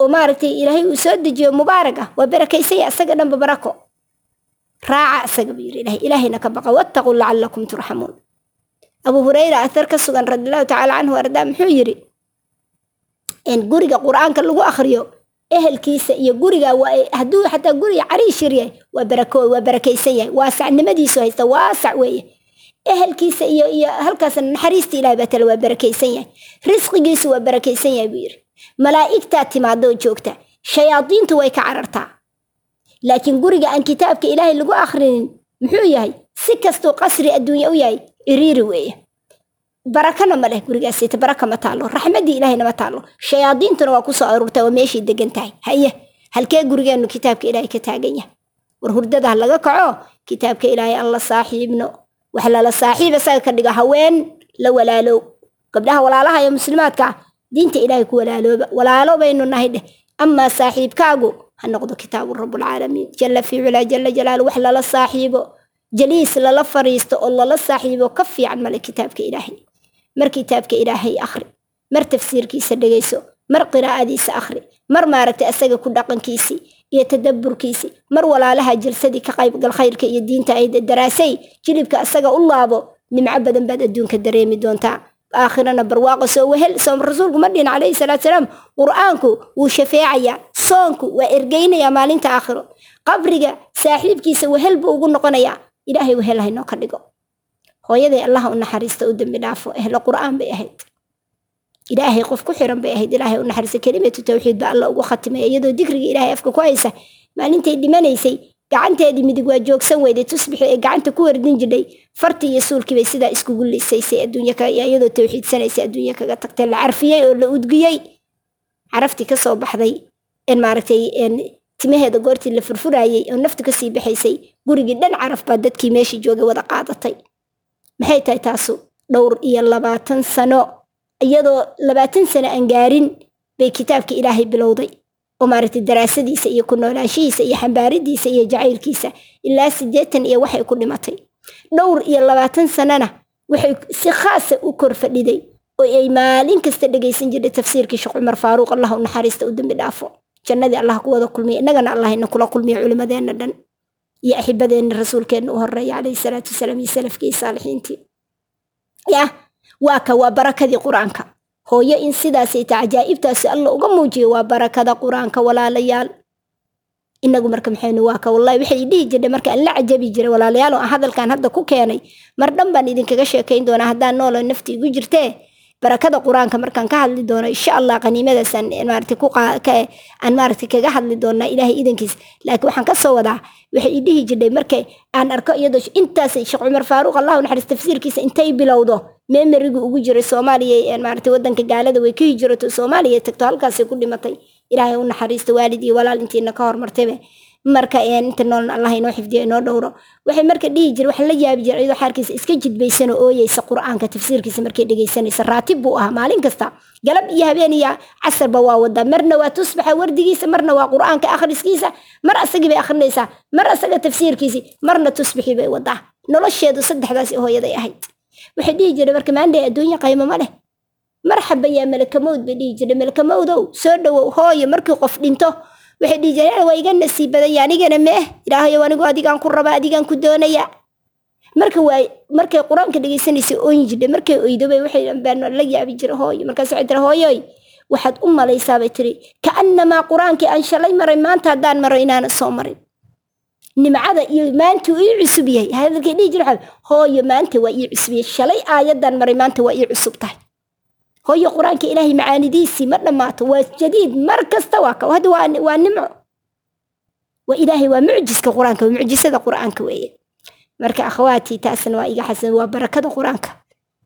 oo maaragtay ilaahay uu soo dejiyo mubaarak ah. Waa barakaysaya asaga dhanba barako. Raaca asaga buu yidhi ilahay ilaahayna ka baqa. Wattaquu lacalakum turxamuun abu hurayra athar ka sugan radiallahu tacaala canhu ardaa muxuu yidhi guriga qur'aanka lagu akhriyo ehelkiisa iyo guriga hadduu xataa guriga cariish yar yahay waa barako waa barakaysan yahay waasacnimadiisu haysta waasac weeye. Ehelkiisa iyo iyo halkaasna naxariista ilahay baa tale waa barakaysan yahay. Risqigiisu waa barakaysan yahay buu yidhi. Malaa'igtaa timaadoo joogta shayaadiintu way ka carartaa. Laakiin guriga aan kitaabka ilaahay lagu akhrinin muxuu yahay si kastuu qasri adduunya u yahay iriiri weeye. Barakana ma leh gurigaasita baraka ma taalo raxmadii ilaahayna ma taalo shayaadiintuna waa ku soo aruurtaa waa meeshay degan tahay. Haye halkee gurigeennu kitaabka ilaahay ka taagan yahay? War hurdada laga kaco kitaabka ilaahay aan la saaxiibno. Wax lala saaxiib isaga ka dhigo haween la walaalow. Gabdhaha walaalaha iyo muslimaadka diinta ilaahay ku walaalooba walaalo baynu nahay dheh. Amaa saaxiibkaagu ha noqdo kitaabu rabbulcaalamiin jalla fii jalla jalaalu wax lala saaxiibo jaliis lala fariisto oo lala saaxiibo ka fiican male kitaabka ilaahay. Mar kitaabka ilaahay akhri mar tafsiirkiisa dhegayso mar qiraa'adiisa akhri mar maaragtay asaga ku dhaqankiisii iyo tadabburkiisii mar walaalaha jalsadii ka qaybgal khayrka iyo diinta ay daraasay jilibka asaga u laabo nimco badan baad adduunka dareemi doontaa. Aakhirana barwaaqo soo wehel soom rasuulku ma dhihin calayhi salaatu salaam qur'aanku wuu shafeecayaa soonku waa ergeynayaa maalinta aakhiro. Qabriga saaxiibkiisa wehel buu ugu noqonayaa ilaahay wehel haynoo ka dhigo. Hooyaday allaha u naxariista u dembi dhaafo ehlo qur'aan bay ahayd. Ilaahay qof ku xiran bay ahayd ilaahay u naxariista kelimatu tawxiid ba alla ugu khatimay iyadoo dikriga ilaahay afka ku haysa maalintay dhimanaysay gacanteedii midig waa joogsan weyday tusbixi ee gacanta ku wardin jidhay fartii iyo suulkii bay sidaa iskugu lisaysay adduunya iyadoo tawxiidsanaysay adduunya kaga tagtay. La carfiyey oo la udgiyey caraftii ka soo baxday en maaragtay timaheeda goortii la furfuraayey oo naftu ka sii baxaysay gurigii dhan caraf baa dadkii meeshii joogay wada qaadatay. Maxay tahay taasu? Dhowr iyo labaatan sano. Iyadoo labaatan sano aan gaarin bay kitaabka ilaahay bilowday. Oo maaragtay daraasadiisa iyo ku noolaanshihiisa iyo xambaaridiisa iyo jacaylkiisa ilaa siddeetan iyo waxay ku dhimatay. Dhowr iyo labaatan sanona waxay si khaasa u kor fadhiday oo ay maalin kasta dhegaysan jirtay tafsiirkii sheekh cumar faaruuq allah u naxariista u dembi dhaafo. Jannadii allah ku wada kulmiya innagana allah ina kula kulmiya culimadeenna dhan iyo axibadeenna rasuulkeenna u horreeya calayhi salaatu wasalaam iyo salafkii saalixiintii yah waa ka waa barakadii qur'aanka hooyo in sidaasay ta cajaa'ibtaasi alla uga muujiyo waa barakada qur'aanka walaalayaal inagu marka maxaynu waa ka wallahi waxay dhihi jirtay marka aan la cajabi jiray walaalayaal oo aan hadalkan hadda ku keenay mar dhan baan idinkaga sheekayn doonaa haddaan noolo nafti igu jirtee barakada qur'aanka markaan ka hadli doono insha allah qaniimadaasaan aan maarata kaga hadli doonaa ilaahay idankiis laakiin waxaan ka soo wadaa waxay i dhihi jirtay markay aan arko iyadoo intaas sheekh cumar faaruuq allahu naxariis tafsiirkiisa intay bilowdo memorigu ugu jiray soomaaliya maarata wadanka gaalada way ka hijirato soomaaliya tagto halkaasay ku dhimatay. Ilaahay u naxariista waalid iyo walaal intiina ka hormartaybe marka inta noolna allah inoo xifdiyo inoo dhowro. Waxay marka dhihi jira waxaa la yaabi jira iyadoo xaarkiisa iska jidbaysanoo ooyeysa qur'aanka tafsiirkiisa markay dhegaysanaysa. Raatib buu ahaa maalin kasta. Galab iyo habeen casarba waa wadaa. Marna waa tusbaxa wardigiisa marna waa qur'aanka akhriskiisa mar asagii bay akhrinaysaa mar asaga tafsiirkiisii marna tusbixii bay wadaa. Nolosheedu saddexdaas hooyaday ahayd. Waxay dhihi jira marka maandhay adduunya qaymo ma leh. Marxaba malakamowd bay dhihi jira malakamowdow soo dhowow hooyo markii qof dhinto waxay dhihi jireen waa iga nasiib badanya anigana meeh ilaahayow anigu adigaan ku raba adigaan ku doonaya marka waa markay qur'aanka dhegaysanaysa ooyin jirtay markay oydobay waxay baan la yaabi jira hooyo markaas waxay tiri hooyoy waxaad u malaysaa bay tiri ka'annamaa qur'aankii aan shalay maray maanta haddaan maro inaana soo marin nimcada iyo maanta ii cusub yahay hadalkay dhihi jira hooyo maanta waa ii cusub yahay shalay aayadan maray maanta waa ii cusub tahay hooyo qur'aanka ilaahay macaanidiisii ma dhammaato waa jadiid mar kasta waa ka hadda waa nimco. Waa ilaahay waa mucjiska qur'aanka waa mucjisada qur'aanka weeye. Marka akhawaatii taasna waa iga xasan waa barakada qur'aanka.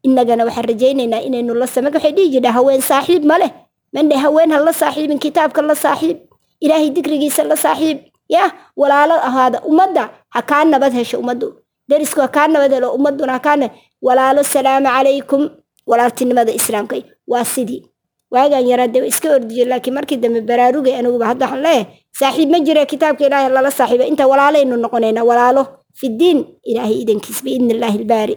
Innagana waxaan rajaynaynaa inaynu la samag waxay dhihi jirtaa haween saaxiib ma leh. Mandhe haween ha la saaxiibin kitaabka la saaxiib ilaahay dikrigiisa la saaxiib. Yah walaalo ahaada ummadda ha kaa nabad hesho ummaddu. Derisku ha kaa nabad helo ummadduna ha kaa walaalo salaamu calaykum walaaltinimada islaamka waa sidii. Waagaan yaraa dee iska ordiyo laakiin markii dambe baraarugay aniguba hadda waxaan leeyahay saaxiib ma jira kitaabka ilaahay lala saaxiiba inta walaalaynu noqonaynaa walaalo fidiin ilaahay idankiis biidni illaahi ilbaari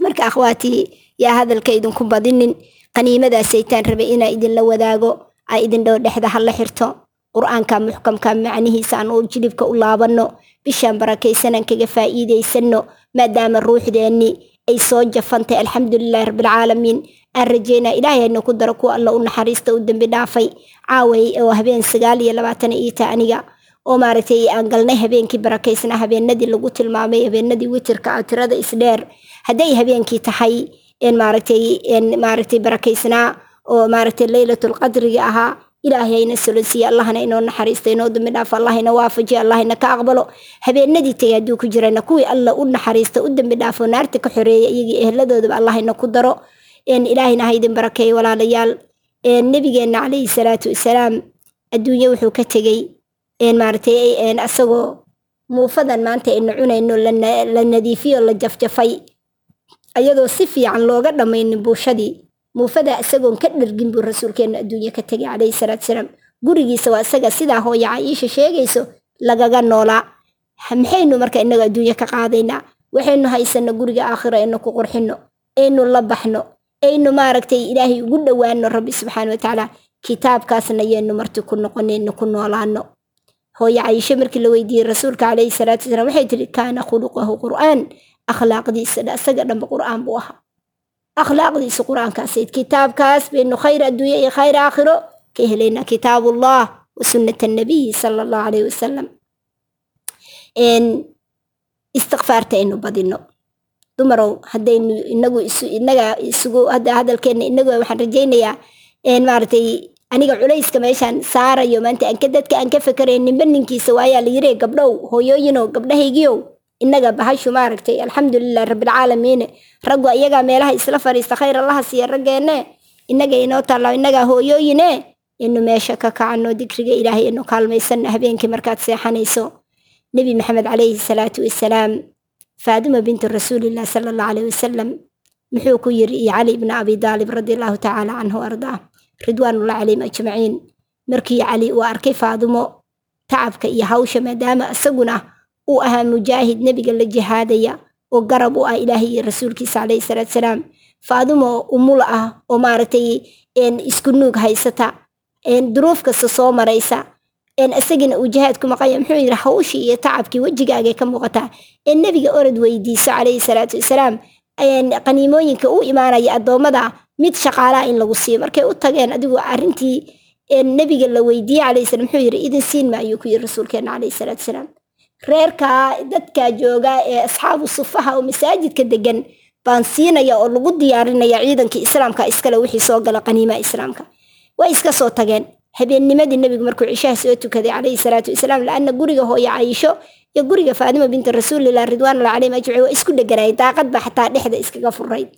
marka akhwaatii yaa hadalka idinku badinin qaniimadaasaytaan rabay inaa idinla wadaago aa idin dhow dhexda ha xirto. Qur'aanka muxkamka macnihiisa aan u jilibka u laabanno bishaan barakaysanaan kaga faa'iidaysanno maadaama ruuxdeenni ay soo jafantay alxamdulilahi rabbilcaalamiin aan rajeynaa ilaahay hayna ku daro kuwa alla u naxariista u dembi dhaafay. Caaway oo habeen sagaal iyo labaatan iita aniga. Oo maaragtay aan galnay habeenkii barakaysnaa habeenadii lagu tilmaamay habeenadii witirka ah tirada isdheer hadday habeenkii tahay maaragtay maaragtay barakaysnaa oo maaragtay leylatul qadriga ahaa ilaahay solonsiiya allahna inoo naxariista inoo dambi dhaafo allahna waafajiya allahna ka aqbalo. Habeenadii tagay hadduu ku jirana kuwii alla u naxariista u dambi dhaafo naarta ka xoreeya iyagii eheladoodaba allahna ku daro. Ilaahayna haydin barakeeyo walaalayaal. Nebigeenna calayhi salaatu wasalaam adduunye wuxuu ka tegey. Maaragtay asagoo muufadan maanta aynu cunayno la nadiifiyo la jafjafay. Ayadoo si fiican looga dhammaynin buushadii muufada isagoon ka dhargin buu rasuulkeenna adduunye ka tegay calayhi salaatu salaam gurigiisa waa isaga sidaa hooya caiisha sheegayso lagaga noolaa. Maxaynu marka innaga adduunye ka qaadaynaa? Waxaynu haysano guriga aakhiro aynu ku qurxino aynu la baxno aynu maaragtay ilaahay ugu dhowaano rabbi subxaana watacaala kitaabkaasna yaynu marti ku noqonayno ku noolaano hooye caiisho markii la weydiiyey rasuulka calayhi salaatu wasalaam waxay tiri kaana khuluqahu qur'aan. Akhlaaqdiisa isaga dhanba qur'aan buu ahaa akhlaaqdiisa qur'aankaasayd kitaabkaas baynu khayr adduunye iyo khayr aakhiro ka helaynaa kitaabullah wa sunnata annabiyi sala allahu calayhi wasalam istikfaarta aynu badino dumarow haddaynu inagu isu inaga isugu hadda hadalkeenna inagu waxaan rajaynayaa maaragtay aniga culayska meeshaan saarayo maanta anka dadka aan ka fekerayn ninba ninkiisa waayaa la yiri gabdhow hooyooyinow gabdhahaygiyow inaga bahashu maaragtay alxamdulilah rabbilcaalamiine raggu iyagaa meelaha isla fadhiista khayr allaha siiya raggeenne inaga inoo taalla inagaa hooyooyine. Inu meesha ka kacano dikriga ilaahay inu kaalmaysanna habeenkii markaad seexanayso. Nebi maxamed calayhi salaatu wasalaam faadima bintu rasuulillah sala allahu calayhi wasalam muxuu ku yiri iyo cali ibna abi daalib radi allahu tacaala canhu ardaa ridwaanullah calayhim ajmaciin. Markii cali uu arkay faadimo tacabka iyo hawsha maadaama isaguna uu ahaa mujaahid nebiga la jihaadaya oo garab u ah ilaahay iyo rasuulkiisa calayhi salaatu salaam. Faadimo umul ah oo maaragtay isku nuug haysata duruuf kasta soo maraysa isagina uu jihaad ku maqanya muxuu yidhi hawshii iyo tacabkii wejigaagay ka muuqataa ee nebiga orod weydiiso calayhi salaatu wasalaam qaniimooyinka u imaanaya addoommada mid shaqaalaa in lagu siiyo. Markay u tageen adigu arrintii nebiga la weydiiyey calayhi salaam muxuu yidhi idin siin maayuu ku yidhi rasuulkeena calayhi salaatu wasalaam reerkaa dadkaa jooga ee asxaabu sufaha oo masaajidka degan baan siinaya oo lagu diyaarinaya ciidankii islaamka iskale wixii soo gala qaniimaha islaamka. Way iska soo tageen. Habeennimadii nebigu markuu cishaha soo tukaday calayhi salaatu wasalaam la-anna guriga hooyo cayisho iyo guriga faadima binti rasuulillah ridwaanullah calayhim ajmaciin waa isku dheganayay daaqad baa xataa dhexda iskaga furayd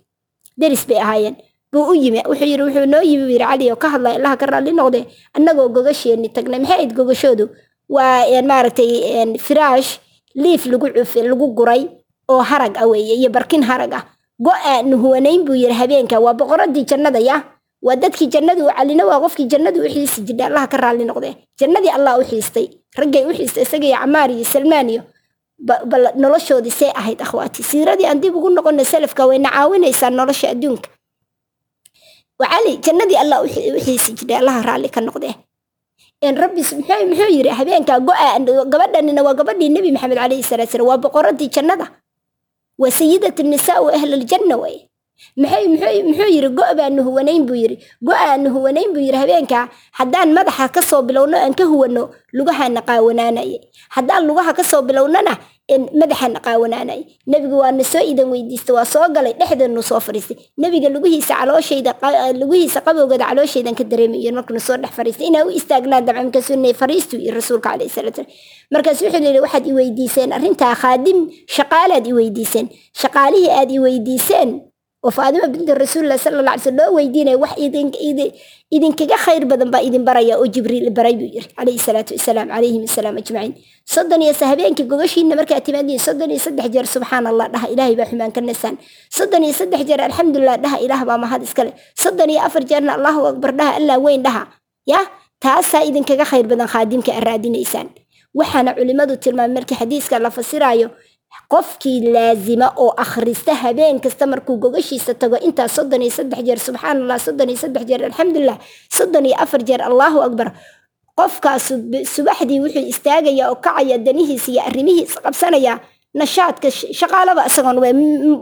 deris bay ahaayeen. Buu u yimi. Wuxuu yidhi wuxuu noo yimi? Buu yidhi cali oo ka hadlay allaha ka raalli noqde annagoo gogasheeni tagnay. Maxay ahayd gogashoodu waa maaragtay firaash liif lagu lagu guray oo harag ah weeye iyo barkin harag ah. Go-a nuhuwanayn buu yidhi habeenka waa boqoradii jannada ya. Waa dadkii jannadu calina waa qofkii jannadu u xiisi jirdhay allaha ka raalli noqde jannadii allah u xiistay raggay u xiistay isaga camaar iyo salmaan iyo bal noloshoodii see ahayd akhwaati. Siiradii aan dib ugu noqona salafka wayna caawinaysaa nolosha adduunka. Wacali jannadii allah u xiisi jirdhay allaha raalli ka noqde rabbi muxuu yidhi habeenkaa go-a gabadhanina waa gabadhii nebi maxamed calayhi salaatu salaam waa boqoradii jannada. Waa sayidat nisaa wa ahlaljanna waye maxay muxuu muxuu yidhi go' baanu huwanayn buu yidhi go'aanu huwanayn buu yidhi habeenkaa haddaan madaxa ka soo bilowno aan ka huwano lugahaana qaawanaanaye haddaan lugaha ka soo bilownana madaxaana qaawanaanaye nebigu waana soo idan weydiista waa soo galay dhexdeenu soo fadhiistay nebiga lugihiisa calooshayda lugihiisa qabowgada calooshaydan ka dareemayo markuna soo dhex fadhiistay inaa u istaagnaan dabca markaasuu ne fariistu iyo rasuulka calayhi salaatu salaam. Markaas wuxuu yidhi waxaad i weydiiseen arrintaa khaadim shaqaalaad i weydiiseen. Shaqaalihii aad i weydiiseen oo faadima binti rasuulillah sala alay slam loo weydiinaya wax idinkaga khayr badan baa idin baraya oo jibriil baray buu yiri calayhi salaatu wasalaam calayhim asalaam ajmaciin. Soddon iyo habeenkii gogashiina markaa timaadiin soddon iyo saddex jeer subxaan allah dhaha ilaahay baa xumaan ka nasaan soddon iyo saddex jeer alxamdulilah dhaha ilaah baa mahad iskale soddon iyo afar jeerna allahu akbar dhaha allah weyn dhaha ya taasaa idinkaga khayr badan khaadimka a raadinaysaan waxaana culimmadu tilmaamay markii xadiiska la fasiraayo qofkii laazima oo akhrista habeen kasta markuu gogashiisa tago intaa soddon iyo saddex jeer subxaan allah soddon iyo saddex jeer alxamdulilah soddon iyo afar jeer allahu akbar. Qofkaas subaxdii wuxuu istaagaya oo kacaya danihiisa iyo arrimihiisa qabsanaya nashaadka shaqaalaba isagoon we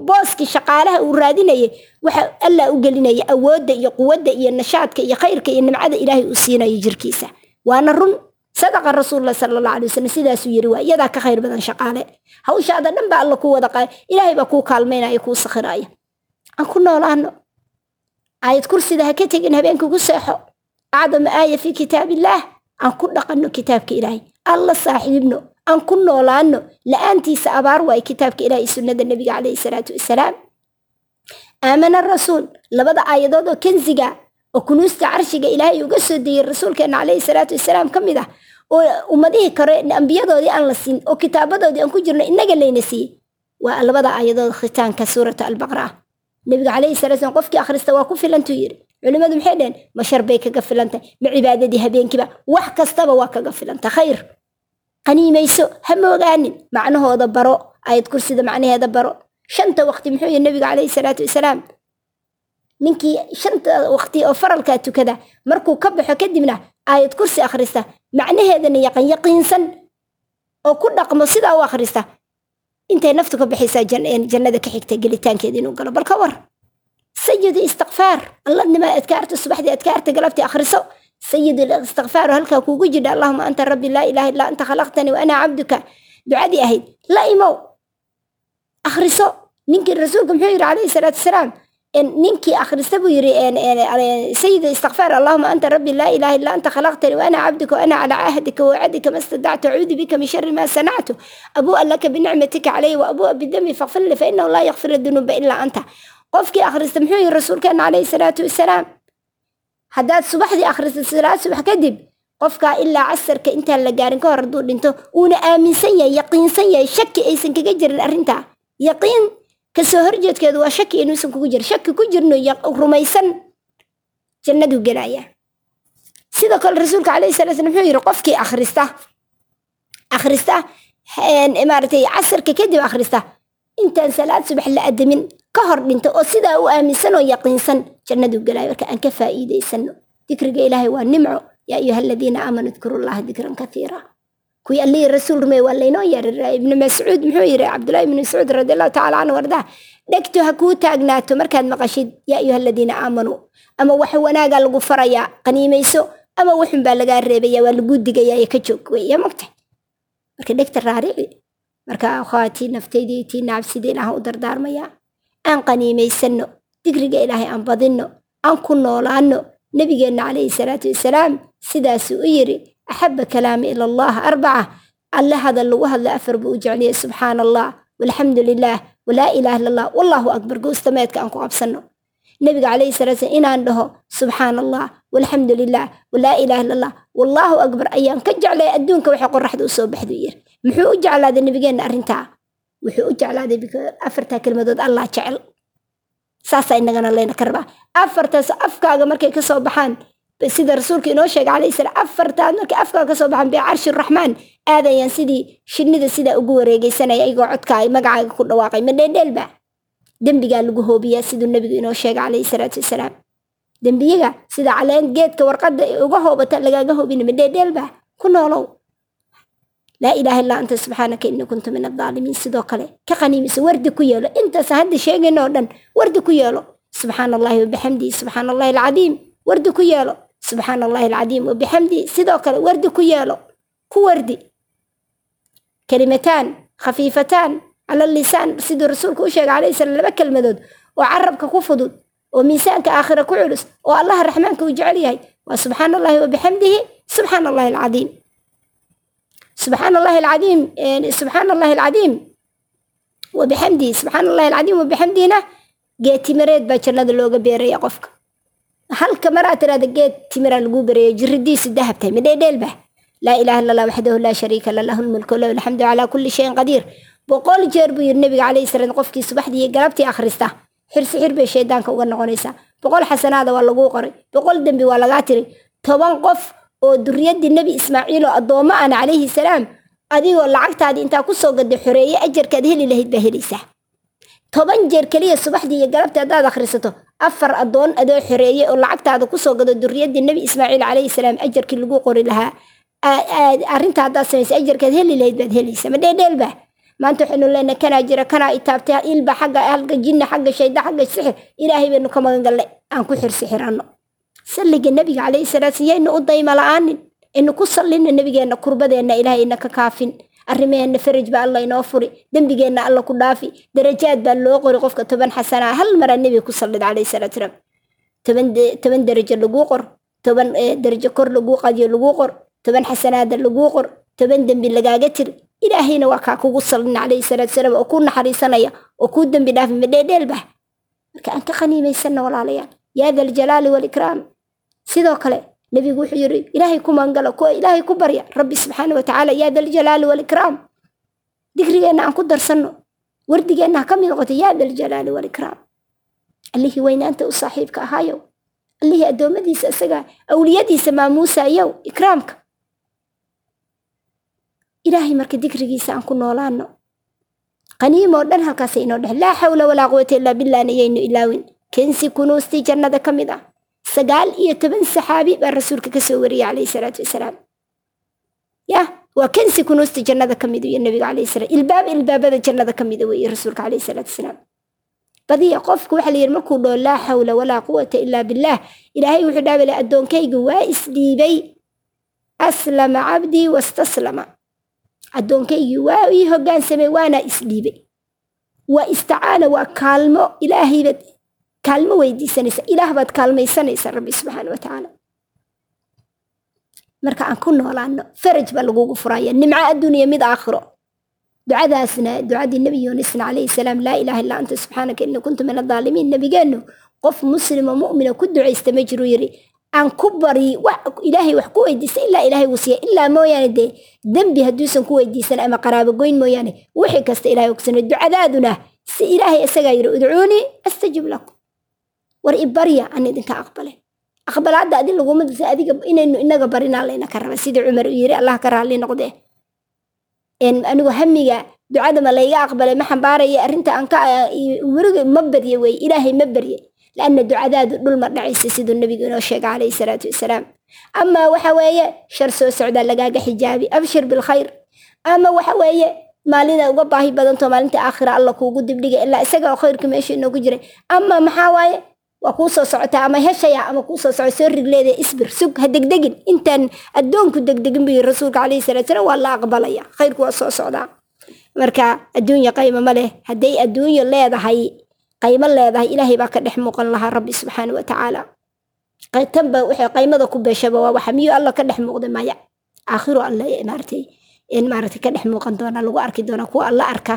booskii shaqaalaha uu raadinayay waxa allah u gelinaya awoodda iyo quwadda iyo nashaadka iyo khayrka iyo nimcada ilaahay uu siinayo jirkiisa. Waana run sadaqa rasuulullah sala allah alay wasalam sidaasuu yiri waa iyadaa ka khayr badan shaqaale. Hawshaada dhan baa alla kuu wada qaay ilaahay baa kuu kaalmaynaya kuu sakhiraya aan ku noolaano aayad kursida ha ka tegin habeenka ugu seexo. Acdama aaya fi kitaabillaah. Aan ku dhaqanno kitaabka ilaahay. Alla saaxiibno aan ku noolaano la'aantiisa abaar waaye kitaabka ilaahay sunnada nebiga calayhi salaatu wasalaam aamana rasuul. Labada aayadood oo kansiga oo kunuusta carshiga ilaahay uga soo dejiyey rasuulkeena calayhi salaatu wasalaam ka mid ah oo ummadihii kore ambiyadoodii aan la siin oo kitaabadoodii aan ku jirno innaga layna siiyey waa labada aayadood khitaanka suurata albaqra ah nebiga calayhi salatu slam qofkii akhrista waa ku filantuu yidhi culimmadu maxay dhaheen? Mashar bay kaga filantay. Ma cibaadadii habeenkiiba? Wax kastaba waa kaga filanta khayr. Qaniimayso ha moogaanin. Macnahooda baro. Aayad kursida macnaheeda baro. Shanta waqti muxuu yihi nebiga calayhi salaatu wasalaam? Ninkii shanta waqti oo faralkaa tukada markuu ka baxo kadibna aayad kursi akhrista macnaheedana yaqan yaqiinsan oo ku dhaqmo sidaa u akhrista intay naftu ka baxaysaa jannada ka xigta gelitaankeeda inuu galo. Bal ka war sayid istikfaar alladnima adkaarta subaxdii adkaarta galabtii akhriso. Sayid istikfaar halkaa kuugu jidha allahuma anta rabbi laa ilaha illaa anta khalaqtanii wa ana cabduka. Ducadii ahayd. La imow. Akhriso. Ninkii rasuulka muxuu yidhi calayhi salaatu wasalaam ninkii akhrista buu yiri sayid istikfaar allahuma anta rabbi laa ilaha illa anta khalaqtanii waana cabduka waana calaa cahdika wawacdika ma stadactu acuudu bika min shari ma sanactu abuu'a laka binicmatika calayhi wa abuu'a bidami fakfir li fa inahu laa yakfir dunuuba ilaa anta. Qofkii akhrista muxuu yiri rasuulkeena calayhi salaatu wasalaam haddaad subaxdii akhrista salaad subax kadib qofkaa ilaa casarka intaan la gaarin ka hor hadduu dhinto uuna aaminsan yahay yaqiinsan yahay shaki aysan kaga jirin arrintaa. Yaqiin ka soo horjeedkeedu waa shaki inuusan kugu jir shaki ku jirno rumaysan jannaduu gelaya sidoo kale rasuulka calayhi salaa slam wuxuu yidhi qofkii akhrista akhrista maaratay casarka kadib akhrista intaan salaad subax la adamin ka hor dhinto oo sidaa u aaminsan oo yaqiinsan jannaduu gelaya marka aan ka faa'iidaysano dikriga ilaahay waa nimco. Yaa ayuha aladiina aamanuu dkuru llaha dikran kathiira kuwii allihii rasuul rumey waa laynoo yeeray ibnu mascuud muxuu yidhi cabdullahi ibnu mascuud radi allahu tacala canhu wardaa dhegtu ha kuu taagnaato markaad maqashid yaa ayuha aladiina aamanuu ama wax wanaagaa lagu farayaa qaniimayso ama wuxun baa lagaa reebaya waa laguu digaya ee ka joog weya mogtahay marka dhegta raarici marka akhwaatii naftaydii tii nacabsida ilaahan u dardaarmaya aan qaniimaysanno digriga ilaahay aan badinno aan ku noolaanno nabigeenna calayhi salaatu wasalaam sidaasuu u yiri axaba kalaami ila allah arbaca alle hadal lagu hadla afar buu u jecliyay subxaana allah walxamdu lilaah walaa ilaha illa allah wallahu akbar goostameedka aan ku qabsanno nabiga calayhi salatu salam inaan dhaho subxaana allah walxamdu lilah walaa ilaha illa allah wallahu akbar ayaan ka jeclay adduunka waxay qoraxda u soo baxdu yiri muxuu u jeclaaday nabigeenna arrintaa wuxuu u jeclaaday afartaa kelmadood allah jecel saasaa inagana layna ka rabaa afartaas afkaaga markay ka baxaan sida rasuulka inoo sheegay calayhi salaam afartaad markay afkaaga ka soo baxaan bee carshi raxmaan aadayaan sidii shinnida sidaa ugu wareegaysanaya ayagoo codka ay magacaaga ku dhawaaqay. Ma dheeldheelba dembigaa lagu hoobiyaa siduu nebigu inoo sheegay calayhi salaatu wasalaam. Dembiyaga sida caleen geedka warqadda uga hoobata lagaaga hoobina ma ku noolow. Laa ilaaha illaa anta subxaanaka innii kuntu min adaalimiin sidoo kale ka qaniimisa wardi ku yeelo. Intaas hadda sheegayno oo dhan wardi ku yeelo. Subxaana allahi wabixamdihi subxaana allahi alcadiim. Wardi ku yeelo subxaana allahi alcadiim wabixamdihi sidoo kale wardi ku yeelo. Ku wardi. Kalimataan khafiifataan cala lisaan siduu rasuulku u sheegay calayhi salaam laba kelmadood. Oo carabka ku fudud oo miisaanka aakhira ku culus oo allaha raxmaanka uu jecel yahay. Waa subxaana allahi wabixamdihi subxaana allahi alcadiim subxaana allahi alcadiim subxaana allahi alcadiim wabixamdihi subxaana allahi alcadiim wabixamdihina geed timireed baa jannada looga beeraya qofka halka maraa tirahda geed timiraa lagu bereeya jiridiisu dahab tahay midheedheelba laa ilaha illa allah waxdahu laa shariika la lahu lmulku lahu alxamdu calaa kulli shayin qadiir boqol jeer buu yiri nabiga calayhi salaam qofkii subaxdii iyo galabtii akhrista. Xirsi xir bay shaydaanka uga noqonaysaa. Boqol xasanaada waa laguu qoray boqol dembi waa lagaa tiray. Toban qof oo duriyadii nebi ismaaciil oo addoommo ana calayhi salaam adigoo lacagtaadii intaa ku soo gadda xoreeye ajarkaad heli lahayd baa helaysaa. Toban jeer keliya subaxdii iyo galabtii haddaad akhrisato afar addoon adoo xoreeye oo lacagtaada ku soo gado duriyadii nebi ismaaciil calayhi salaam ajarkii lagu qori lahaa. Arrinta haddaad samaysa ajarkaad heli lahayd baad helaysaa. Ma dheedheelba maanta waxaynu leenahay kanaa jira kanaa itaabtay ilba xagga halga jinna xagga shayda xagga sixir. Ilaahay baynu ka magan aan ku xirsixiranno salliga nebiga calayhi salaatu yaynu u dayma la'aanin inu ku sallina nebigeenna kurbadeenna ilaahay ina ka kaafin arrimaheenna faraj baa alla inoo furi. Dembigeenna alla ku dhaafi. Darajaad baa loo qori qofka toban xasanaa. Hal maraa nebiga ku sallid calayhi salaatu salaam. Toban toban darajo laguu qor. Toban darajo kor laguu qadiyo laguu qor. Toban xasanaada laguu qor. Toban dembi lagaaga tir ilaahayna waa kaa kugu sallina calayhi salaatu salaam oo kuu naxariisanaya oo kuu dembi dhaafi. Madheedheelbah marka aan ka qaniimaysanna walaalayaal. Yaa da aljalaali waalikraam sidoo kale nebigu wuxuu yiri ilaahay ku mangalo kuwa ilaahay ku barya rabbi subxaana watacaala yaa daljalaali waalikraam digrigeenna aan ku darsanno wardigeenna ha ka mid noqoto yaa daljalaali waalikraam allihii weynaanta u saaxiibka ahaayow allihii addoommadiisa isaga awliyadiisa maamuusayow ikraamka ilaahay marka digrigiisa aan ku noolaano qaniimoo dhan halkaasa inoo dhex laa xawla walaa quwata illaa billah nayaynu ilaawin kensi kunuustii jannada ka mid ah sagaal iyo toban saxaabi baa rasuulka ka soo calayhi salaatu wasalaam. Yah waa kansi kunuusta jannada ka mida iyo nabiga calayhi salaam. Ilbaab ilbaabada jannada ka mida weeye rasuulka calayhi salaatu wasalaam. Badiya qofku waxa la yidhi markuu dhoo laa xawla walaa quwata ilaa billaah. Ilaahay wuxuu dhaabale addoonkayga waa isdhiibay. Aslama cabdii wastaslama. Addoonkaygii waa ii hoggaansamay waana isdhiibay. Waa istacaana waa kaalmo. Ilaahaybaad kaalmo weydiisanaysa ilaah baad kaalmaysanaysa rabbi subxaana wa tacaala. Marka aan ku noolaano faraj baa lagugu furaya. Nimco adduuniya mid aakhiro. Ducadaasna ducadii nebi yuunisna calayhi salaam laa ilaaha illaa anta subxaanaka inni kuntu min adaalimiin nebigeennu qof muslimo mu'mina ku ducaysta ma jiru yiri aan ku bari ilaahay wax ku weydiista ilaa ilaahay wuu siiya ilaa mooyaane dee dembi hadduusan ku weydiisan ama qaraabo goyn mooyaane wixii kasta ilahay ogsana ducadaaduna si ilaahay isagaa yiri udcuunii astajib lakum war ibarya aan idinka aqbale aqbalaadda adi laguma disa adiga inaynu inaga barinaa layna ka raba sidii cumar uu yiri allah ka raalli noqdee. Anigu hamiga ducada ma layga aqbalay ma xambaaraya arrinta aan ka weriga ma barye wey ilaahay ma barye. Laanna ducadaadu dhul ma dhacaysa siduu nebigu inoo sheega calayhi salaatu wasalaam. Ama waxa weeye shar soo socdaa lagaaga xijaabi abshir bilkhayr ama waxa weeye maalina uga baahi badanto maalinta aakhira alla kuugu dibdhiga ilaa isaga oo khayrka meesha inoogu jiray. Ama maxaa waaye waa kuu soo socotaa ama heshaya ama kuu soo soco soo rigleeda isbir sug ha degdegin. Intaan addoonku degdegin yiri rasuulka calayhi salaatu salaam waa la aqbalaya. Khayrku waa soo socdaa marka adduunya qaymo ma leh. Hadday adduunyo leedahay qaymo leedahay ilaahay baa ka dhex muuqan lahaa rabbi subxaana wa tacaala. Waxay qaymada ku beeshaba waa waxa miyuu alla ka dhex muuqda maya aakhiro alla maaratay in maaratay ka dhex muuqan doona lagu arki doona kuwa alla arka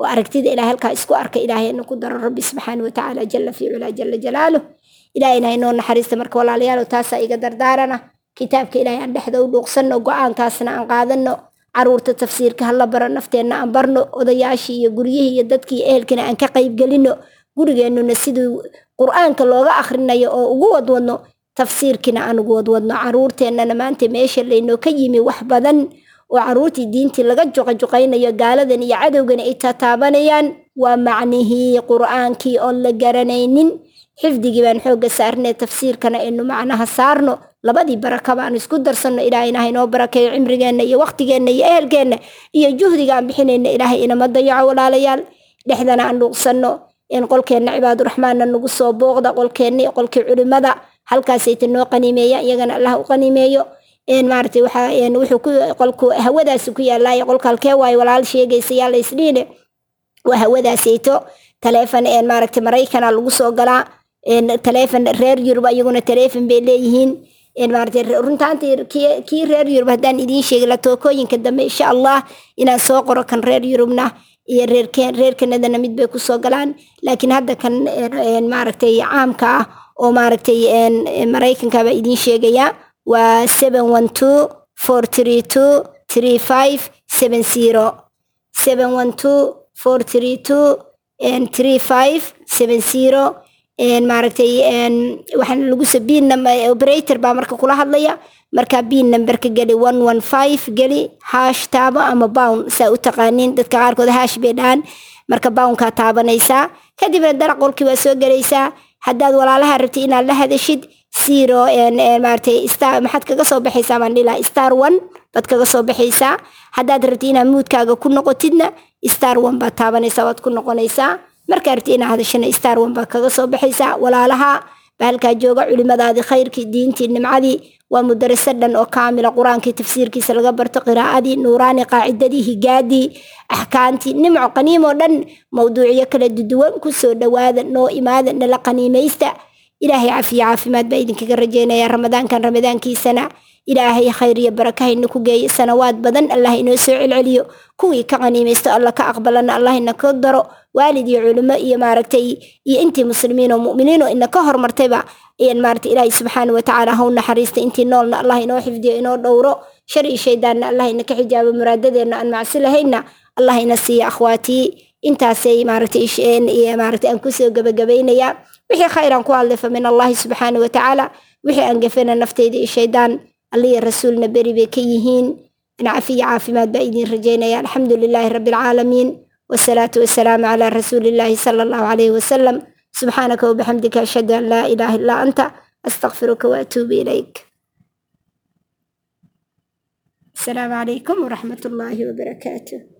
oo aragtida ilahay halkaa isku arka ilaahayna ku daro rabbi subxaana wa tacaala jala fi culaa jala jalaaluh ilaahayna haynoo naxariista marka walaalayaalo taasaa iga dardaarana. Kitaabka ilaahay aan dhexda u dhuuqsanno go'aankaasna aan qaadano carruurta tafsiirka hala baro nafteenna aan barno. Odayaashii iyo guryihii iyo dadkii ehelkana aan ka qaybgelino gurigeennuna siduu qur'aanka looga akhrinayo oo ugu wadwadno tafsiirkina aan ugu wadwadno. Caruurteennana maanta meesha laynoo ka yimi wax badan oo caruurtii diintii laga juqajuqaynayo gaaladan iyo cadowgana ay tataabanayaan waa macnihii qur'aankii oon la garanaynin. Xifdigii baan xoogga saarnay tafsiirkana aynu macnaha saarno. Labadii baraka baan isku darsanno ilaahayna haynoo barakeeyo cimrigeenna iyo waqtigeenna iyo ehelkeenna iyo juhdiga aan bixinayna ilaahay inama dayaco walaalayaal. Dhexdana aan dhuuqsanno in qolkeenna cibaaduraxmaanna nagu soo booqda qolkeenna iyo qolkii culimada halkaasayta noo qaniimeeya iyagana allah u qaniimeeyo maaragtay waxaa wuxuu ku qolku hawadaasi ku yaallaayo qolka halkee waayo walaal sheegaysa yaa waa hawadaasayto taleefon maaragtay maraykana lagu soo galaa taleefon reer yurub iyaguna taleefon bay leeyihiin. Maaragtay runtaantii kii reer yurub haddaan idiin sheegi la tookooyinka dambe insha allah inaan soo qoro kan reer yurubna iyo reer kanadana mid bay ku soo galaan. Laakiin hadda kan maaragtay caamka ah oo maaragtay maraykanka baa idiin sheegaya waa maaragtay waxaan lagu sabiin operator baa marka kula hadlaya. Marka biin numberka geli geli haash taabo ama bown saa u taqaaniin dadka qaarkood haash bay dhahan marka bownkaa taabanaysaa. Kadibna daraq qolkii waa soo gelaysaa haddaad walaalaha rabtid inaad la hadashid zero maaragtay star maxaad kaga soo baxaysaa baan dhilaa star one baad kaga soo baxaysaa. Haddaad rabtid inaad muudkaaga ku noqotidna star one baad taabanaysaa waad ku noqonaysaa. Markaa rabtid inaad hadashana star one baad kaga soo baxaysaa. Walaalaha baa jooga culimadaadii khayrkii diintii nimcadii waa mudaraso dhan oo kaamila qur'aankii tafsiirkiisa laga barto qiraa'adii nuuraani qaacidadii higaadii axkaantii nimco qaniimoo dhan mawduucyo kala duduwan ku soo dhowaada noo imaada nala qaniimaysta ilaahay cafiyo caafimaad baa idinkaga rajeynaya ramadaankan ramadaankiisana ilaahay khayr iyo baraka hayna ku geeyo sanawaad badan. Allah inoo soo celceliyo. Kuwii ka qaniimaysto alla ka aqbalana allah ina ka daro. Waalid iyo culimo iyo maaragtay iyo intii muslimiin oo mu'miniin oo ina ka hormartayba ayaan maaragtay ilaahay subxaana watacaala ha u naxariista intii noolna allah inoo xifdiyo inoo dhowro. Shar iyo shaydaanna allah ina ka xijaabo muraadadeenna aan macsi lahayna allah ina siiya akhwaatii intaasay maaragtay maaragtay aan ku soo gabagabaynayaa wixii khayran ku hadlay fa min allahi subxaana watacaala wixii aan gafana nafteyda iyo shaydaan alliya rasuulna beri bay ka yihiin. Cafiya caafimaad baa idin rajeynaya alxamdu lilaahi rabbi alcaalamiin wasalaatu wasalaamu calaa rasuuli illaahi sala allahu calayhi wasalam subxaanaka wabixamdika ashhadu an laa ilaaha illaa anta astaqfiruka waatuubu ilayk. Asalaamu calaykum waraxmat ullaahi wabarakaatuh